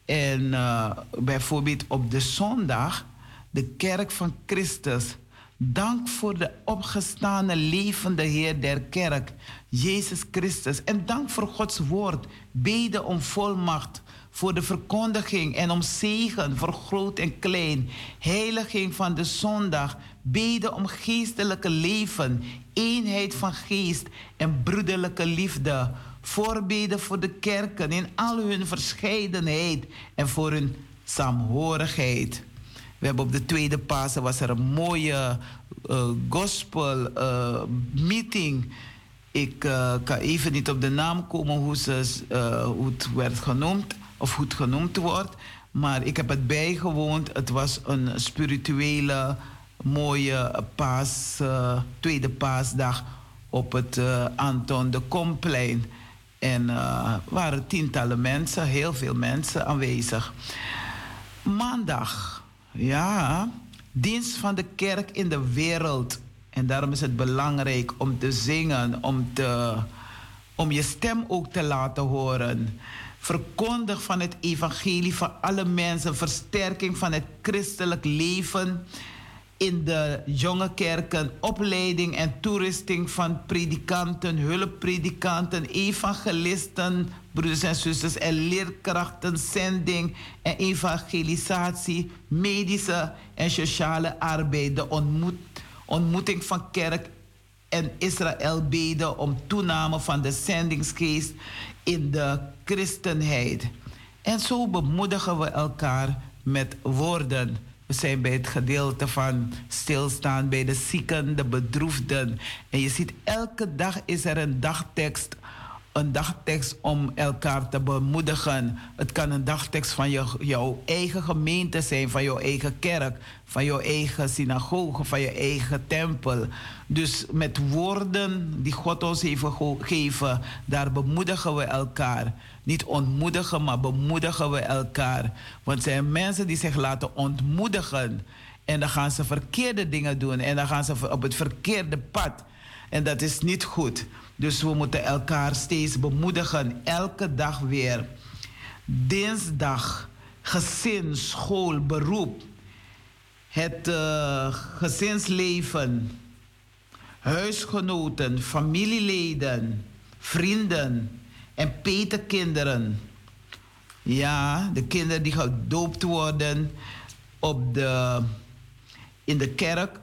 En eh, bijvoorbeeld op de zondag, de kerk van Christus. Dank voor de opgestane levende Heer der kerk, Jezus Christus. En dank voor Gods woord. Beden om volmacht voor de verkondiging en om zegen voor groot en klein. Heiliging van de zondag. Beden om geestelijke leven, eenheid van geest en broederlijke liefde. Voorbeden voor de kerken in al hun verscheidenheid en voor hun saamhorigheid. We hebben op de tweede Pasen was er een mooie eh, gospel eh, meeting. Ik eh, kan even niet op de naam komen hoe, ze, hoe het werd genoemd of hoe het genoemd wordt. Maar ik heb het bijgewoond. Het was een spirituele, mooie paas, tweede paasdag op het Anton de Komplein. En er waren tientallen mensen, heel veel mensen aanwezig. Maandag, ja, dienst van de kerk in de wereld. En daarom is het belangrijk om te zingen, om, te, om je stem ook te laten horen. Verkondig van het evangelie van alle mensen, versterking van het christelijk leven in de jonge kerken, opleiding en toerusting van predikanten, hulppredikanten, evangelisten, broeders en zusters en leerkrachten, zending en evangelisatie, medische en sociale arbeid, de ontmoet, ontmoeting van kerk en Israël beden om toename van de zendingsgeest in de christenheid. En zo bemoedigen we elkaar met woorden. We zijn bij het gedeelte van stilstaan bij de zieken, de bedroefden. En je ziet, elke dag is er een dagtekst. Een dagtekst om elkaar te bemoedigen. Het kan een dagtekst van je, jouw eigen gemeente zijn, van jouw eigen kerk, van jouw eigen synagoge, van je eigen tempel. Dus met woorden die God ons heeft gegeven, daar bemoedigen we elkaar. Niet ontmoedigen, maar bemoedigen we elkaar. Want er zijn mensen die zich laten ontmoedigen. En dan gaan ze verkeerde dingen doen. En dan gaan ze op het verkeerde pad. En dat is niet goed. Dus we moeten elkaar steeds bemoedigen. Elke dag weer. Dinsdag. Gezin, school, beroep. Het uh, gezinsleven. Huisgenoten, familieleden, vrienden en petekinderen. Ja, de kinderen die gedoopt worden op de, in de kerk.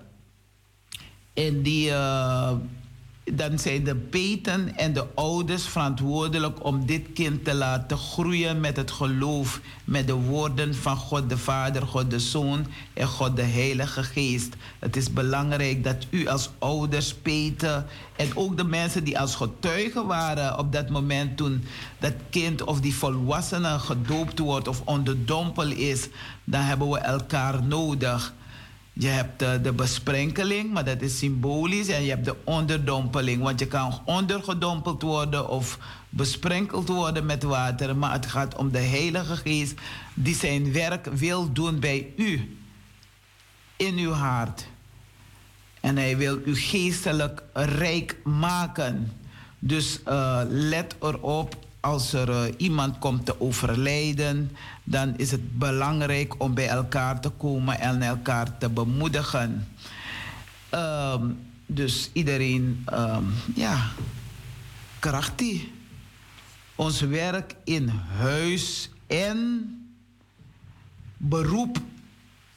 En die, uh, dan zijn de peten en de ouders verantwoordelijk om dit kind te laten groeien met het geloof, met de woorden van God de Vader, God de Zoon en God de Heilige Geest. Het is belangrijk dat u als ouders, peten en ook de mensen die als getuigen waren op dat moment toen dat kind of die volwassene gedoopt wordt of onderdompel is, dan hebben we elkaar nodig. Je hebt de, besprenkeling, maar dat is symbolisch. En je hebt de onderdompeling, want je kan ondergedompeld worden of besprenkeld worden met water. Maar het gaat om de Heilige Geest die zijn werk wil doen bij u, in uw hart. En hij wil u geestelijk rijk maken. Dus uh, let erop als er uh, iemand komt te overlijden, dan is het belangrijk om bij elkaar te komen en elkaar te bemoedigen. Um, dus iedereen, um, ja, krachtig. Ons werk in huis en beroep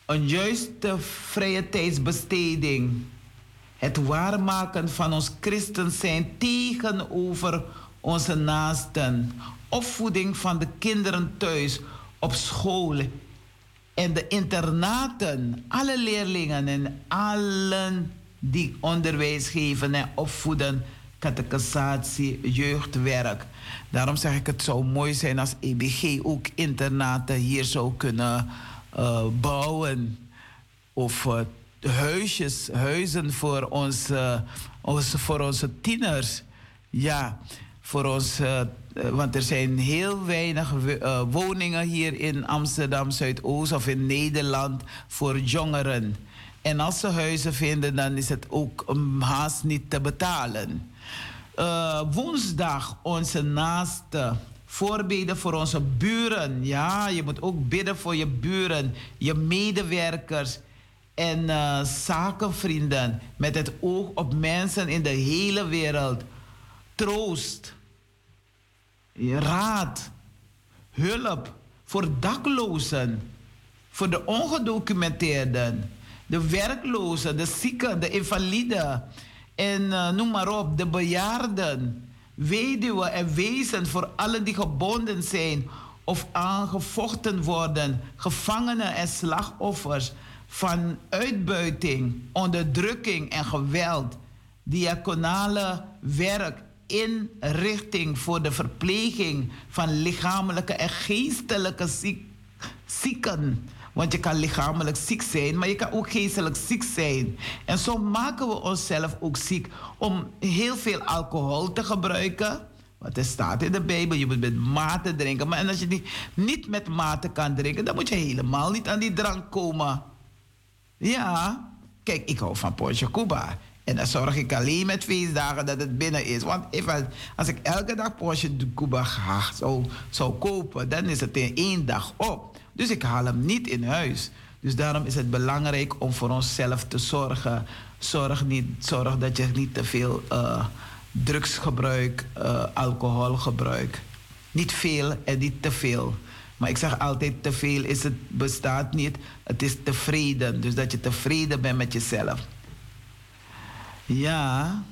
een juiste vrije tijdsbesteding. Het waarmaken van ons christen zijn tegenover onze naasten. Opvoeding van de kinderen thuis, op school en de internaten. Alle leerlingen en allen die onderwijs geven en opvoeden. Catechisatie, jeugdwerk. Daarom zeg ik het zou mooi zijn als EBG ook internaten hier zou kunnen eh, bouwen. Of eh, huisjes, huizen voor onze, onze, voor onze tieners. Ja, voor ons, eh, eh, want er zijn heel weinig eh, woningen hier in Amsterdam Zuidoost of in Nederland voor jongeren. En als ze huizen vinden, dan is het ook um, haast niet te betalen. Woensdag onze naaste voorbeden voor onze buren. Ja, je moet ook bidden voor je buren, je medewerkers en zakenvrienden met het oog op mensen in de hele wereld. Troost, raad, hulp voor daklozen, voor de ongedocumenteerden, de werklozen, de zieken, de invaliden en eh, noem maar op, de bejaarden, weduwen en wezen voor allen die gebonden zijn of aangevochten worden, gevangenen en slachtoffers van uitbuiting, onderdrukking en geweld, diaconale werk, inrichting voor de verpleging van lichamelijke en geestelijke ziek- zieken. Want je kan lichamelijk ziek zijn, maar je kan ook geestelijk ziek zijn. En zo maken we onszelf ook ziek om heel veel alcohol te gebruiken. Want er staat in de Bijbel, je moet met mate drinken. Maar en als je niet met mate kan drinken, dan moet je helemaal niet aan die drank komen. Ja, kijk, ik hou van Porsche Cuba. En dan zorg ik alleen met feestdagen dat het binnen is. Want als ik elke dag Porsche Cuba graag zou, zou kopen, dan is het in één dag op. Dus ik haal hem niet in huis. Dus daarom is het belangrijk om voor onszelf te zorgen. Zorg, niet, zorg dat je niet te veel eh, drugs gebruikt, eh, alcohol gebruikt. Niet veel en niet te veel. Maar ik zeg altijd, te veel is het, bestaat niet. Het is tevreden. Dus dat je tevreden bent met jezelf. Ja.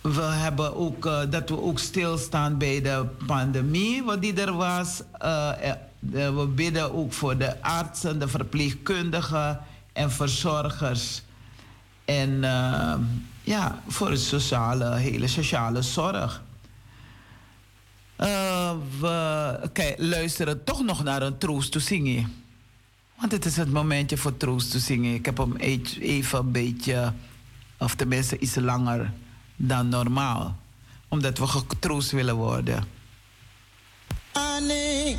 We hebben ook eh, dat we ook stilstaan bij de pandemie, wat die er was. Eh, eh, we bidden ook voor de artsen, de verpleegkundigen en verzorgers. En ja, voor de sociale, hele sociale zorg. We kijk, luisteren toch nog naar een troost to zingen. Want het is het momentje voor troost te zingen. Ik heb hem e- even een beetje, of tenminste iets langer dan normaal. Omdat we getroost willen worden. Pasikri,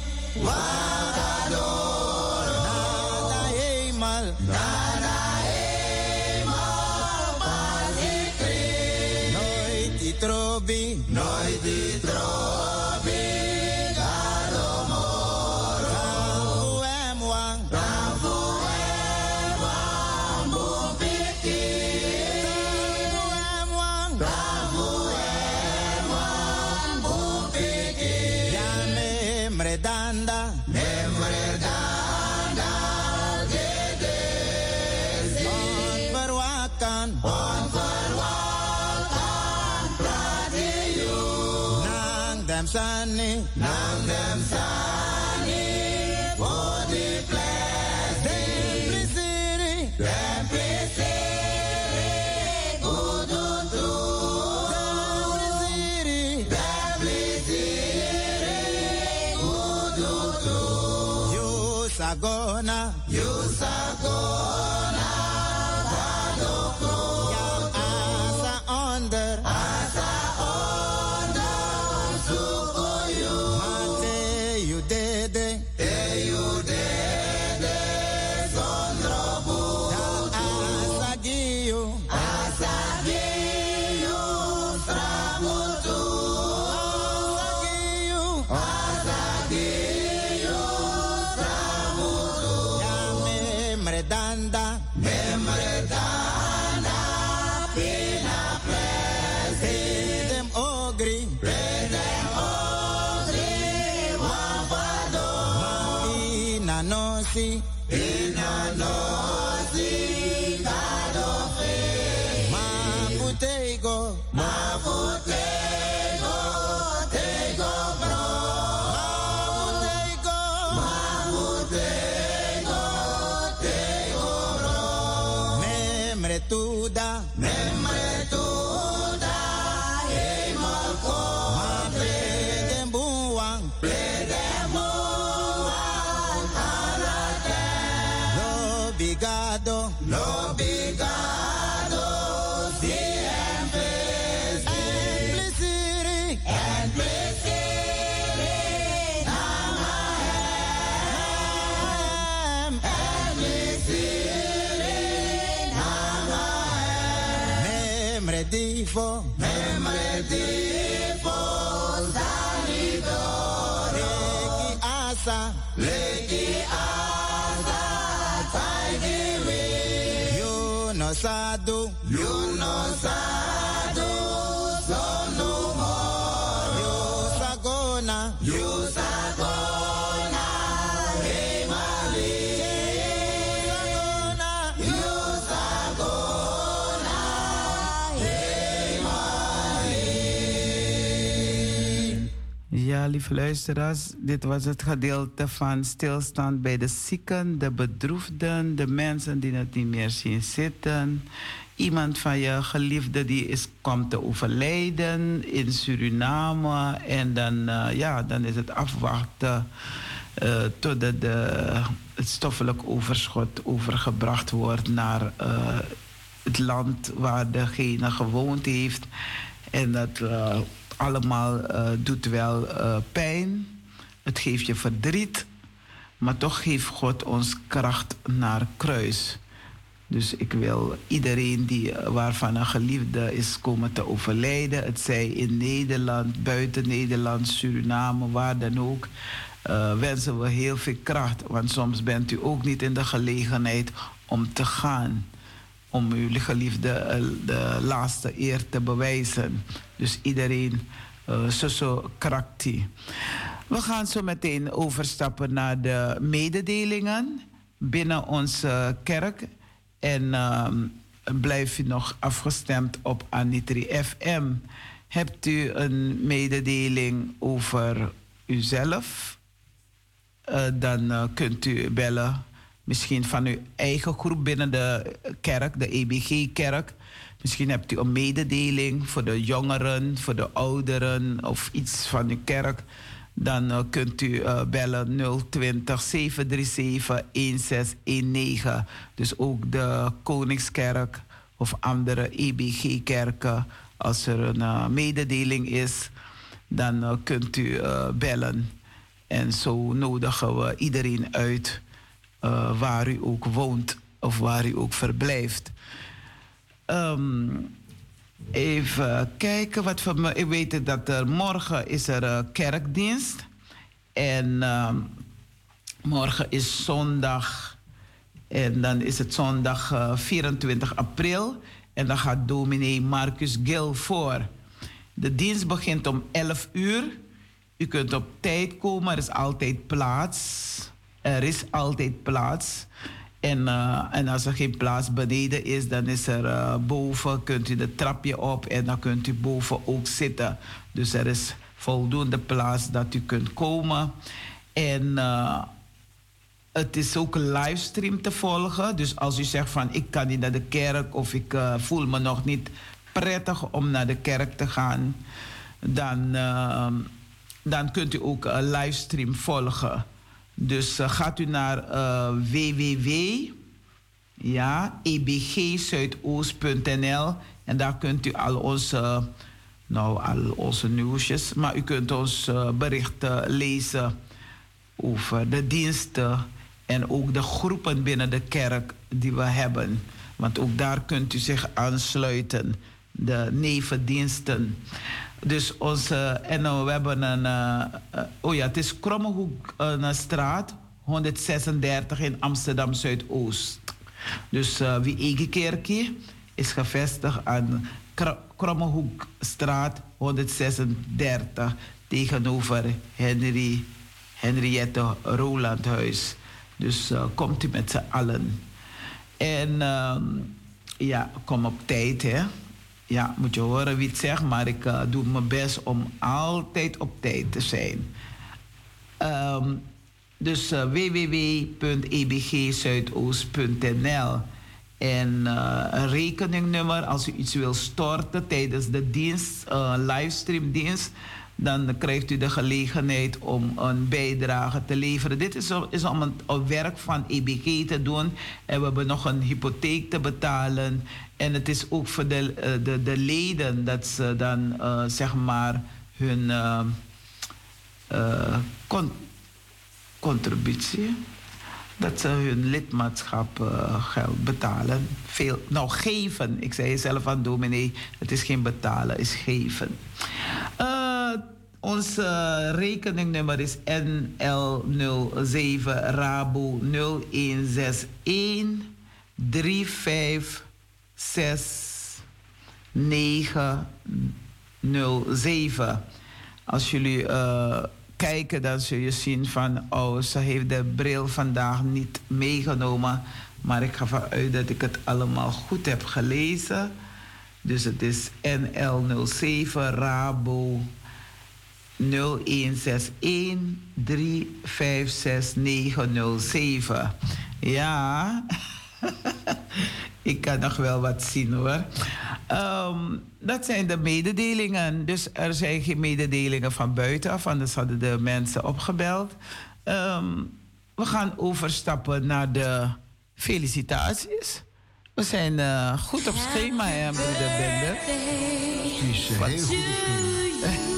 Nooit sana. Nam Nam sana. Side. Lieve luisteraars, dit was het gedeelte van stilstand bij de zieken, de bedroefden, de mensen die het niet meer zien zitten. Iemand van je geliefde die is, komt te overlijden in Suriname. En dan, eh, ja, dan is het afwachten eh totdat de, het stoffelijk overschot overgebracht wordt naar eh, het land waar degene gewoond heeft. En dat allemaal eh, doet wel eh, pijn. Het geeft je verdriet. Maar toch geeft God ons kracht naar kruis. Dus ik wil iedereen die, eh, waarvan een geliefde is komen te overlijden, het zij in Nederland, buiten Nederland, Suriname, waar dan ook, wensen we heel veel kracht. Want soms bent u ook niet in de gelegenheid om te gaan. Om uw geliefde eh, de laatste eer te bewijzen. Dus iedereen, uh, zo zo krakti. We gaan zo meteen overstappen naar de mededelingen binnen onze kerk. En ehm, blijf u nog afgestemd op Anitri FM. Hebt u een mededeling over uzelf? Eh, dan eh, kunt u bellen. Misschien van uw eigen groep binnen de kerk, de EBG-kerk. Misschien hebt u een mededeling voor de jongeren, voor de ouderen of iets van uw kerk. Dan eh, kunt u eh, bellen 020 737 1619. Dus ook de Koningskerk of andere EBG-kerken. Als er een eh, mededeling is, dan kunt u bellen. En zo nodigen we iedereen uit eh, waar u ook woont of waar u ook verblijft. Ehm, even kijken wat voor me. Ik weet dat er morgen is er eh, kerkdienst. En ehm, morgen is zondag. En dan is het zondag eh, 24 april. En dan gaat dominee Marcus Gil voor. De dienst begint om 11 uur. U kunt op tijd komen, er is altijd plaats. Er is altijd plaats. En, eh, en als er geen plaats beneden is, dan is er eh, boven, kunt u de trapje op en dan kunt u boven ook zitten. Dus er is voldoende plaats dat u kunt komen. En eh, het is ook livestream te volgen. Dus als u zegt van ik kan niet naar de kerk of ik voel me nog niet prettig om naar de kerk te gaan, dan, dan kunt u ook een livestream volgen. Dus eh, gaat u naar eh, www ebgzuidoost.nl en daar kunt u al onze, nou, al onze nieuwsjes, maar u kunt ons eh, berichten lezen over de diensten en ook de groepen binnen de kerk die we hebben. Want ook daar kunt u zich aansluiten, de nevendiensten. Dus onze, en eh, we hebben een, eh, eh, oh ja, het is Krommehoek uh, straat 136 in Amsterdam Zuidoost. Dus uh, wie Egekerkie is gevestigd aan Kr Krommehoekstraat 136 tegenover Henry, Henriette Rolandhuis. Dus eh, komt u met z'n allen. En ehm, ja, kom op tijd, hè. Ja, moet je horen wie het zegt, maar ik eh, doe mijn best om altijd op tijd te zijn. Ehm, dus eh, www.ebgzuidoost.nl en eh, rekeningnummer als u iets wil storten tijdens de dienst, livestreamdienst, dan krijgt u de gelegenheid om een bijdrage te leveren. Dit is, is om een, werk van EBG te doen en we hebben nog een hypotheek te betalen. En het is ook voor de, eh, de, de leden dat ze dan eh, zeg maar hun eh, con- contributie dat ze hun lidmaatschap geld betalen. Veel, nou, geven. Ik zei zelf aan dominee, het is geen betalen, het is geven. Ons eh, rekeningnummer is NL07 Rabo 0161 356 907. Als jullie eh, kijken, dan zul je zien van... oh, ze heeft de bril vandaag niet meegenomen. Maar ik ga ervan uit dat ik het allemaal goed heb gelezen. Dus het is NL07 Rabo 0161 356 907. Ja, ik kan nog wel wat zien hoor. Ehm, dat zijn de mededelingen. Dus er zijn geen mededelingen van buitenaf, anders hadden de mensen opgebeld. Ehm, we gaan overstappen naar de felicitaties. We zijn eh, goed op schema, hè, broeder Bender. Precies,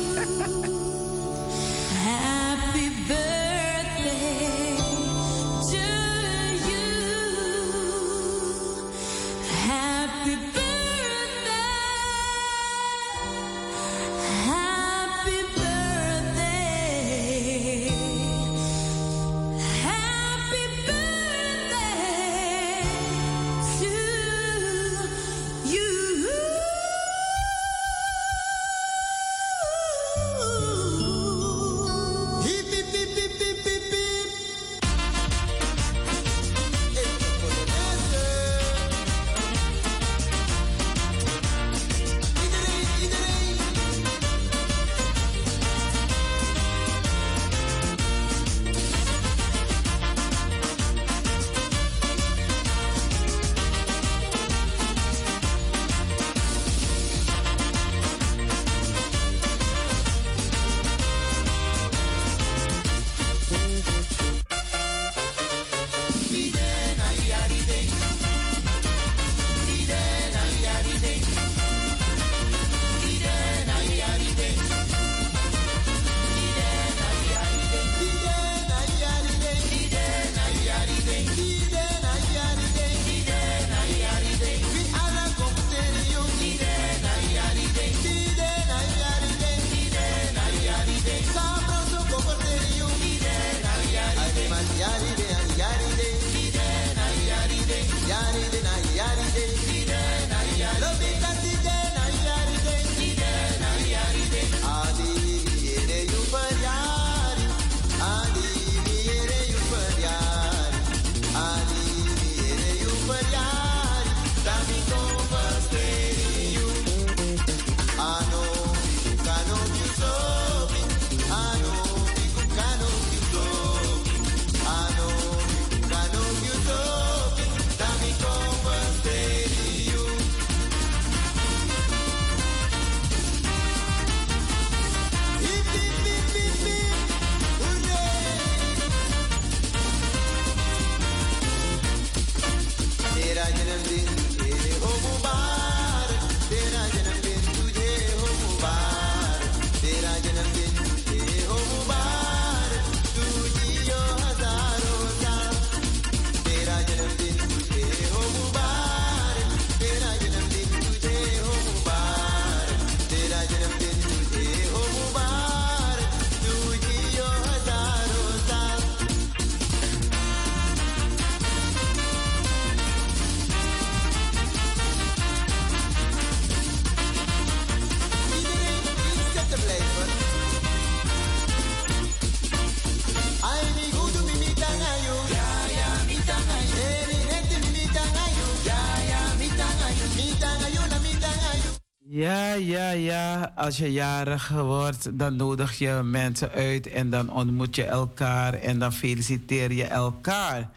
Als je jarig wordt, dan nodig je mensen uit en dan ontmoet je elkaar en dan feliciteer je elkaar.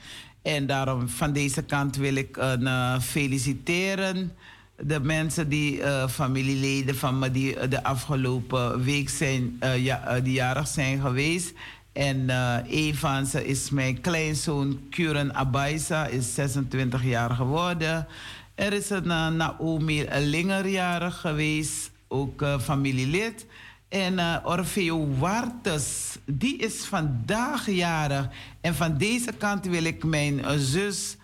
En daarom van deze kant wil ik eh, feliciteren de mensen die eh, familieleden van me die eh, de afgelopen week zijn, ja, die jarig zijn geweest. En een van ze is mijn kleinzoon Kuren Abaisa, is 26 jaar geworden. Er is een Naomi Linger jarig geweest, ook eh, familielid. En eh, Orfeo Wartes, die is vandaag jarig. En van deze kant wil ik mijn eh, zus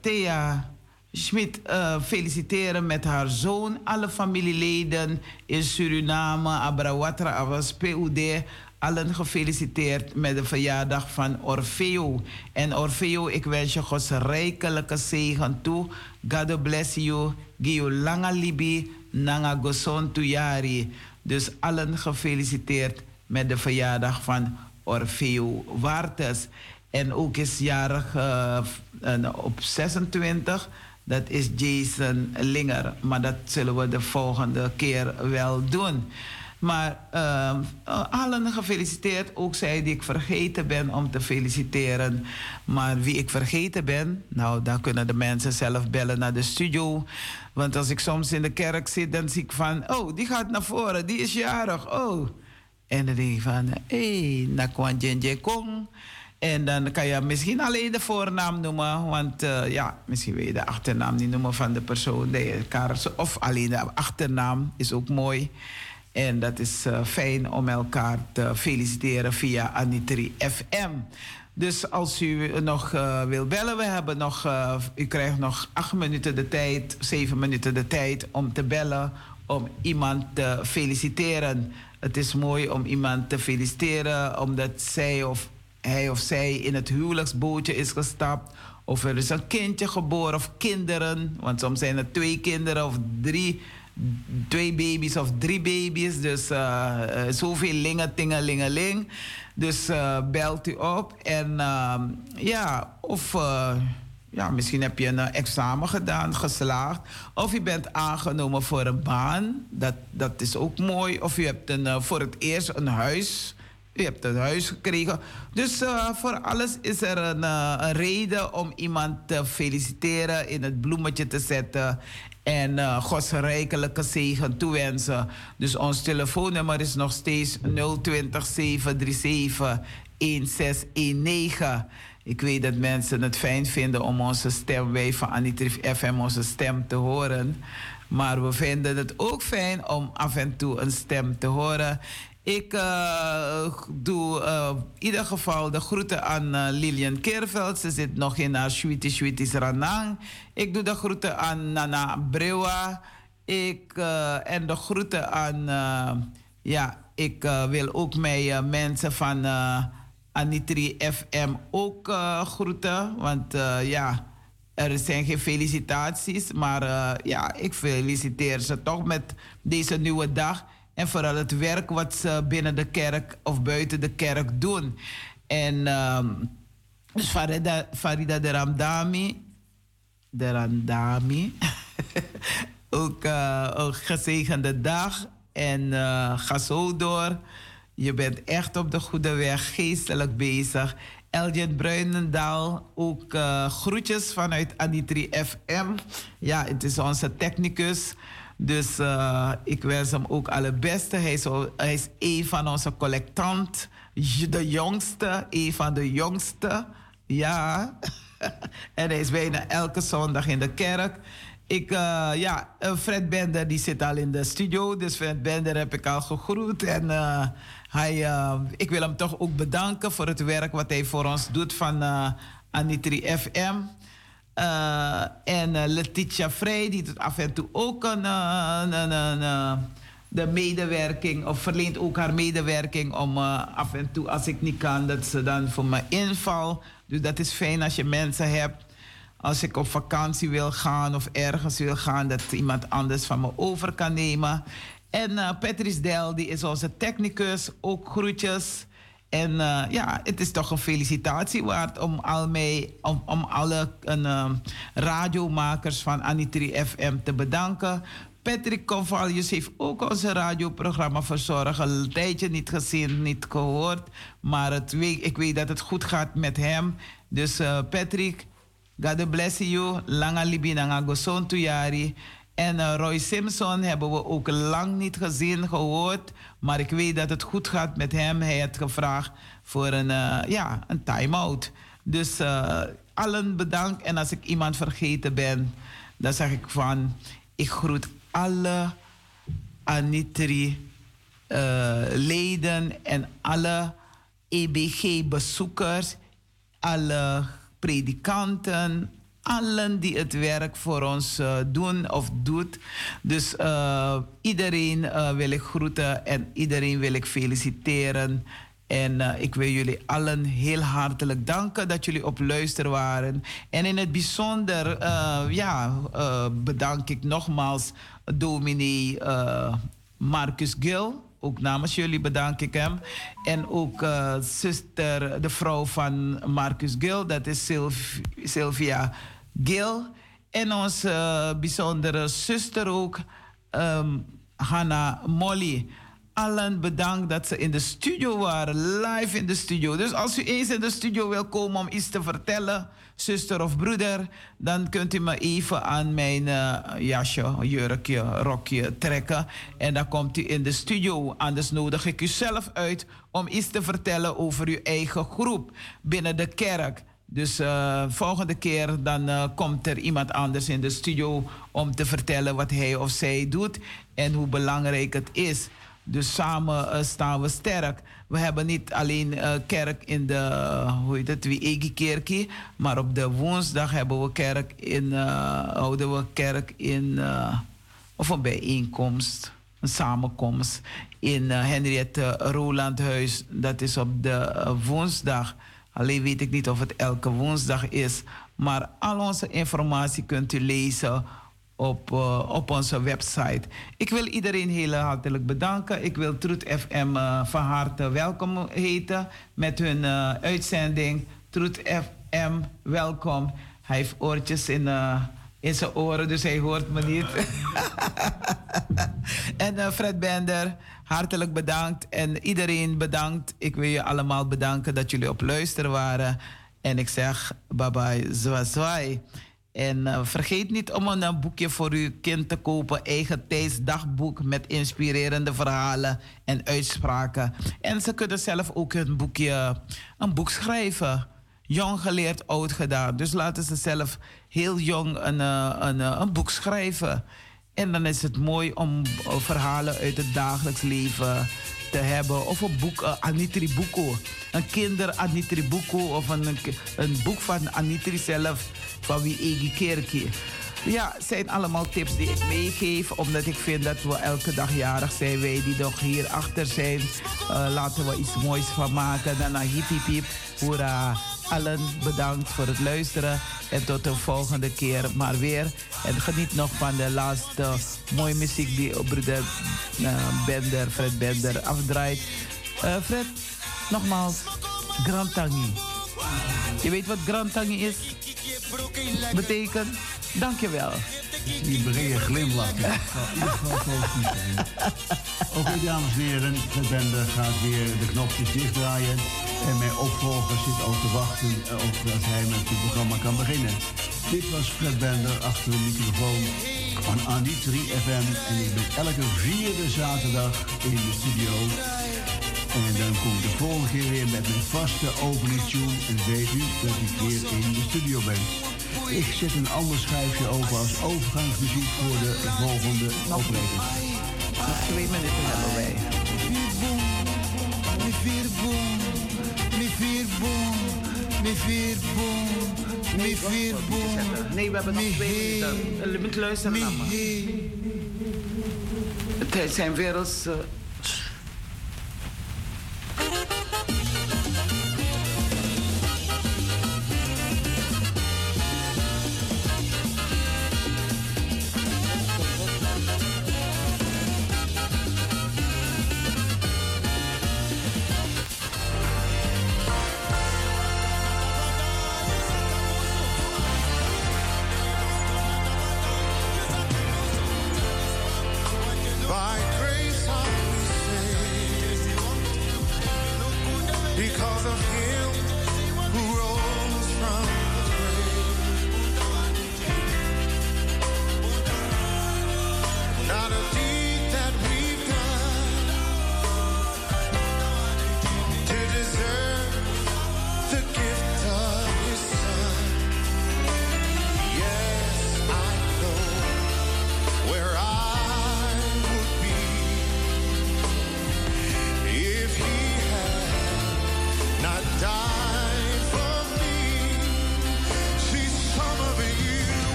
Thea Schmid feliciteren met haar zoon. Alle familieleden in Suriname, Abrawatra, Awas, PUD. Allen gefeliciteerd met de verjaardag van Orfeo. En Orfeo, ik wens je Gods rijkelijke zegen toe. God bless you. Gio langa libi, nanga goson tuyari. Dus allen gefeliciteerd met de verjaardag van Orfeo Wartes. En ook is jarig eh, op 26. Dat is Jason Linger. Maar dat zullen we de volgende keer wel doen. Maar ehm, eh, allen gefeliciteerd. Ook zij die ik vergeten ben om te feliciteren. Maar wie ik vergeten ben, nou, dan kunnen de mensen zelf bellen naar de studio. Want als ik soms in de kerk zit, dan zie ik van... Oh, die gaat naar voren, die is jarig. Oh. En dan denk ik van... Hé, hey, Kong. En dan kan je misschien alleen de voornaam noemen. Want eh, ja, misschien wil je de achternaam niet noemen van de persoon. elkaar, of alleen de achternaam is ook mooi. En dat is eh, fijn om elkaar te feliciteren via Anitri FM. Dus als u nog eh, wil bellen, we hebben nog, eh, u krijgt nog acht minuten de tijd, zeven minuten de tijd om te bellen, om iemand te feliciteren. Het is mooi om iemand te feliciteren omdat zij of hij of zij in het huwelijksbootje is gestapt. Of er is een kindje geboren of kinderen. Want soms zijn er twee kinderen of drie, twee baby's of drie baby's. Dus eh, zoveel lingen, tingelingeling. Dus eh, belt u op. En ehm, ja, of ja, misschien heb je een examen gedaan, geslaagd. Of je bent aangenomen voor een baan. Dat, dat is ook mooi. Of je hebt een, voor het eerst een huis. U hebt een huis gekregen. Dus voor alles is er een, een reden om iemand te feliciteren, in het bloemetje te zetten. En eh Gods rijkelijke zegen toewensen. Dus ons telefoonnummer is nog steeds 020 737 1619. Ik weet dat mensen het fijn vinden om onze stem, wij van Anitrif FM, onze stem te horen. Maar we vinden het ook fijn om af en toe een stem te horen. Ik eh, doe eh, in ieder geval de groeten aan eh, Lilian Keerveld. Ze zit nog in haar Sweetie Sweeties Ranang. Ik doe de groeten aan Nana Brewa. Ik, en de groeten aan... ja, ik wil ook mijn mensen van Anitri FM ook groeten. Want ja, er zijn geen felicitaties. Maar ja, ik feliciteer ze toch met deze nieuwe dag. En vooral het werk wat ze binnen de kerk of buiten de kerk doen. En ehm, dus Farida, Farida de Ramdami. De Ramdami. ook eh, een gezegende dag. En eh, ga zo door. Je bent echt op de goede weg, geestelijk bezig. Eljen Bruinendaal, ook eh, groetjes vanuit Anitri FM. Ja, het is onze technicus. Dus eh, ik wens hem ook alle beste. Hij hij is een van onze collectant. De jongste, een van de jongste. Ja. en hij is bijna elke zondag in de kerk. Ik, eh, ja, eh, Fred Bender die zit al in de studio. Dus Fred Bender heb ik al gegroet. En hij, ik wil hem toch ook bedanken voor het werk wat hij voor ons doet van Anitri FM. Eh, en eh, Letitia Vrij, die doet af en toe ook een, eh, de medewerking, of verleent ook haar medewerking om af en toe, als ik niet kan, dat ze dan voor me inval. Dus dat is fijn als je mensen hebt. Als ik op vakantie wil gaan of ergens wil gaan, dat iemand anders van me over kan nemen. En eh Patrice Del, die is onze technicus, ook groetjes. En eh, ja, het is toch een felicitatie waard om, al mij, om, om alle een, eh, radiomakers van Anitri FM te bedanken. Patrick Convalius heeft ook onze radioprogramma verzorgd. Een tijdje niet gezien, niet gehoord. Maar het, ik weet dat het goed gaat met hem. Dus eh, Patrick, God bless you. Langa libi nanga goson tuyari. En eh, Roy Simpson hebben we ook lang niet gezien, gehoord. Maar ik weet dat het goed gaat met hem. Hij had gevraagd voor een, eh, ja, een time-out. Dus eh, allen bedankt. En als ik iemand vergeten ben, dan zeg ik van... Ik groet alle Anitri leden en alle EBG-bezoekers, alle predikanten, allen die het werk voor ons eh, doen of doet. Dus eh, iedereen eh, wil ik groeten en iedereen wil ik feliciteren. En ik wil jullie allen heel hartelijk danken dat jullie op luister waren. En in het bijzonder ja, bedank ik nogmaals dominee Marcus Gil. Ook namens jullie bedank ik hem. En ook zuster, de vrouw van Marcus Gil, dat is Sylv- Sylvia Gil. En onze eh, bijzondere zuster ook, ehm Hanna Molly. Allen bedankt dat ze in de studio waren, live in de studio. Dus als u eens in de studio wil komen om iets te vertellen, zuster of broeder, dan kunt u me even aan mijn eh, jasje, jurkje, rokje trekken. En dan komt u in de studio. Anders nodig ik u zelf uit om iets te vertellen over uw eigen groep binnen de kerk. Dus eh, volgende keer dan eh, komt er iemand anders in de studio om te vertellen wat hij of zij doet en hoe belangrijk het is. Dus samen eh, staan we sterk. We hebben niet alleen kerk in de, hoe heet het, Wiegi Kerkie, maar op de woensdag hebben we kerk in, houden we kerk in, of een bijeenkomst, een samenkomst in Henriette Rolandhuis. Dat is op de woensdag. Alleen weet ik niet of het elke woensdag is. Maar al onze informatie kunt u lezen op, eh, op onze website. Ik wil iedereen heel hartelijk bedanken. Ik wil Troet FM eh, van harte welkom heten met hun eh, uitzending. Troet FM, welkom. Hij heeft oortjes in, in zijn oren, dus hij hoort me niet. en Fred Bender, hartelijk bedankt. En iedereen bedankt. Ik wil je allemaal bedanken dat jullie op luister waren. En ik zeg bye bye, zwa zwaai. En eh, vergeet niet om een eh, boekje voor uw kind te kopen. Eigen tijdsdagboek met inspirerende verhalen en uitspraken. En ze kunnen zelf ook een boekje, een boek schrijven. Jong geleerd, oud gedaan. Dus laten ze zelf heel jong een, eh, een, een boek schrijven. En dan is het mooi om eh, verhalen uit het dagelijks leven te hebben. Of een boek, uh, Anitri Buko. Een kinder Anitri Buko. Of een, een, boek van Anitri zelf. Van wie Egi Kerkie. Ja, zijn allemaal tips die ik meegeef. Omdat ik vind dat we elke dag jarig zijn. Wij die nog hier achter zijn. Eh, laten we iets moois van maken. Dan een hiep hiep hiep. Hoera. Allen bedankt voor het luisteren. En tot de volgende keer maar weer. En geniet nog van de laatste mooie muziek die broeder eh, Bender, Fred Bender afdraait. Eh, Fred, nogmaals, Grand Tangi. Je weet wat Grand Tangi is? Betekent? Dankjewel. Die brede glimlach. zal geval positief zijn. Oké, dames en heren. De bende gaat weer de knopjes dichtdraaien. En mijn opvolger zit ook te wachten eh, op dat hij met het programma kan beginnen. Dit was Fred Bender achter de microfoon van Annie 3 FM. En ik ben elke vierde zaterdag in de studio. En dan kom ik de volgende keer weer met mijn vaste opening tune. En weet u dat ik weer in de studio ben. Ik zet een ander schijfje open als overgangsmuziek voor de volgende opleiding. Nog twee minuten hebben wij. Mi vier boom, mi vier boom, mi vier boom, mi vier boom. Nee, we hebben nog twee minuten. Je moet luisteren naar me. Het zijn werelds... eh,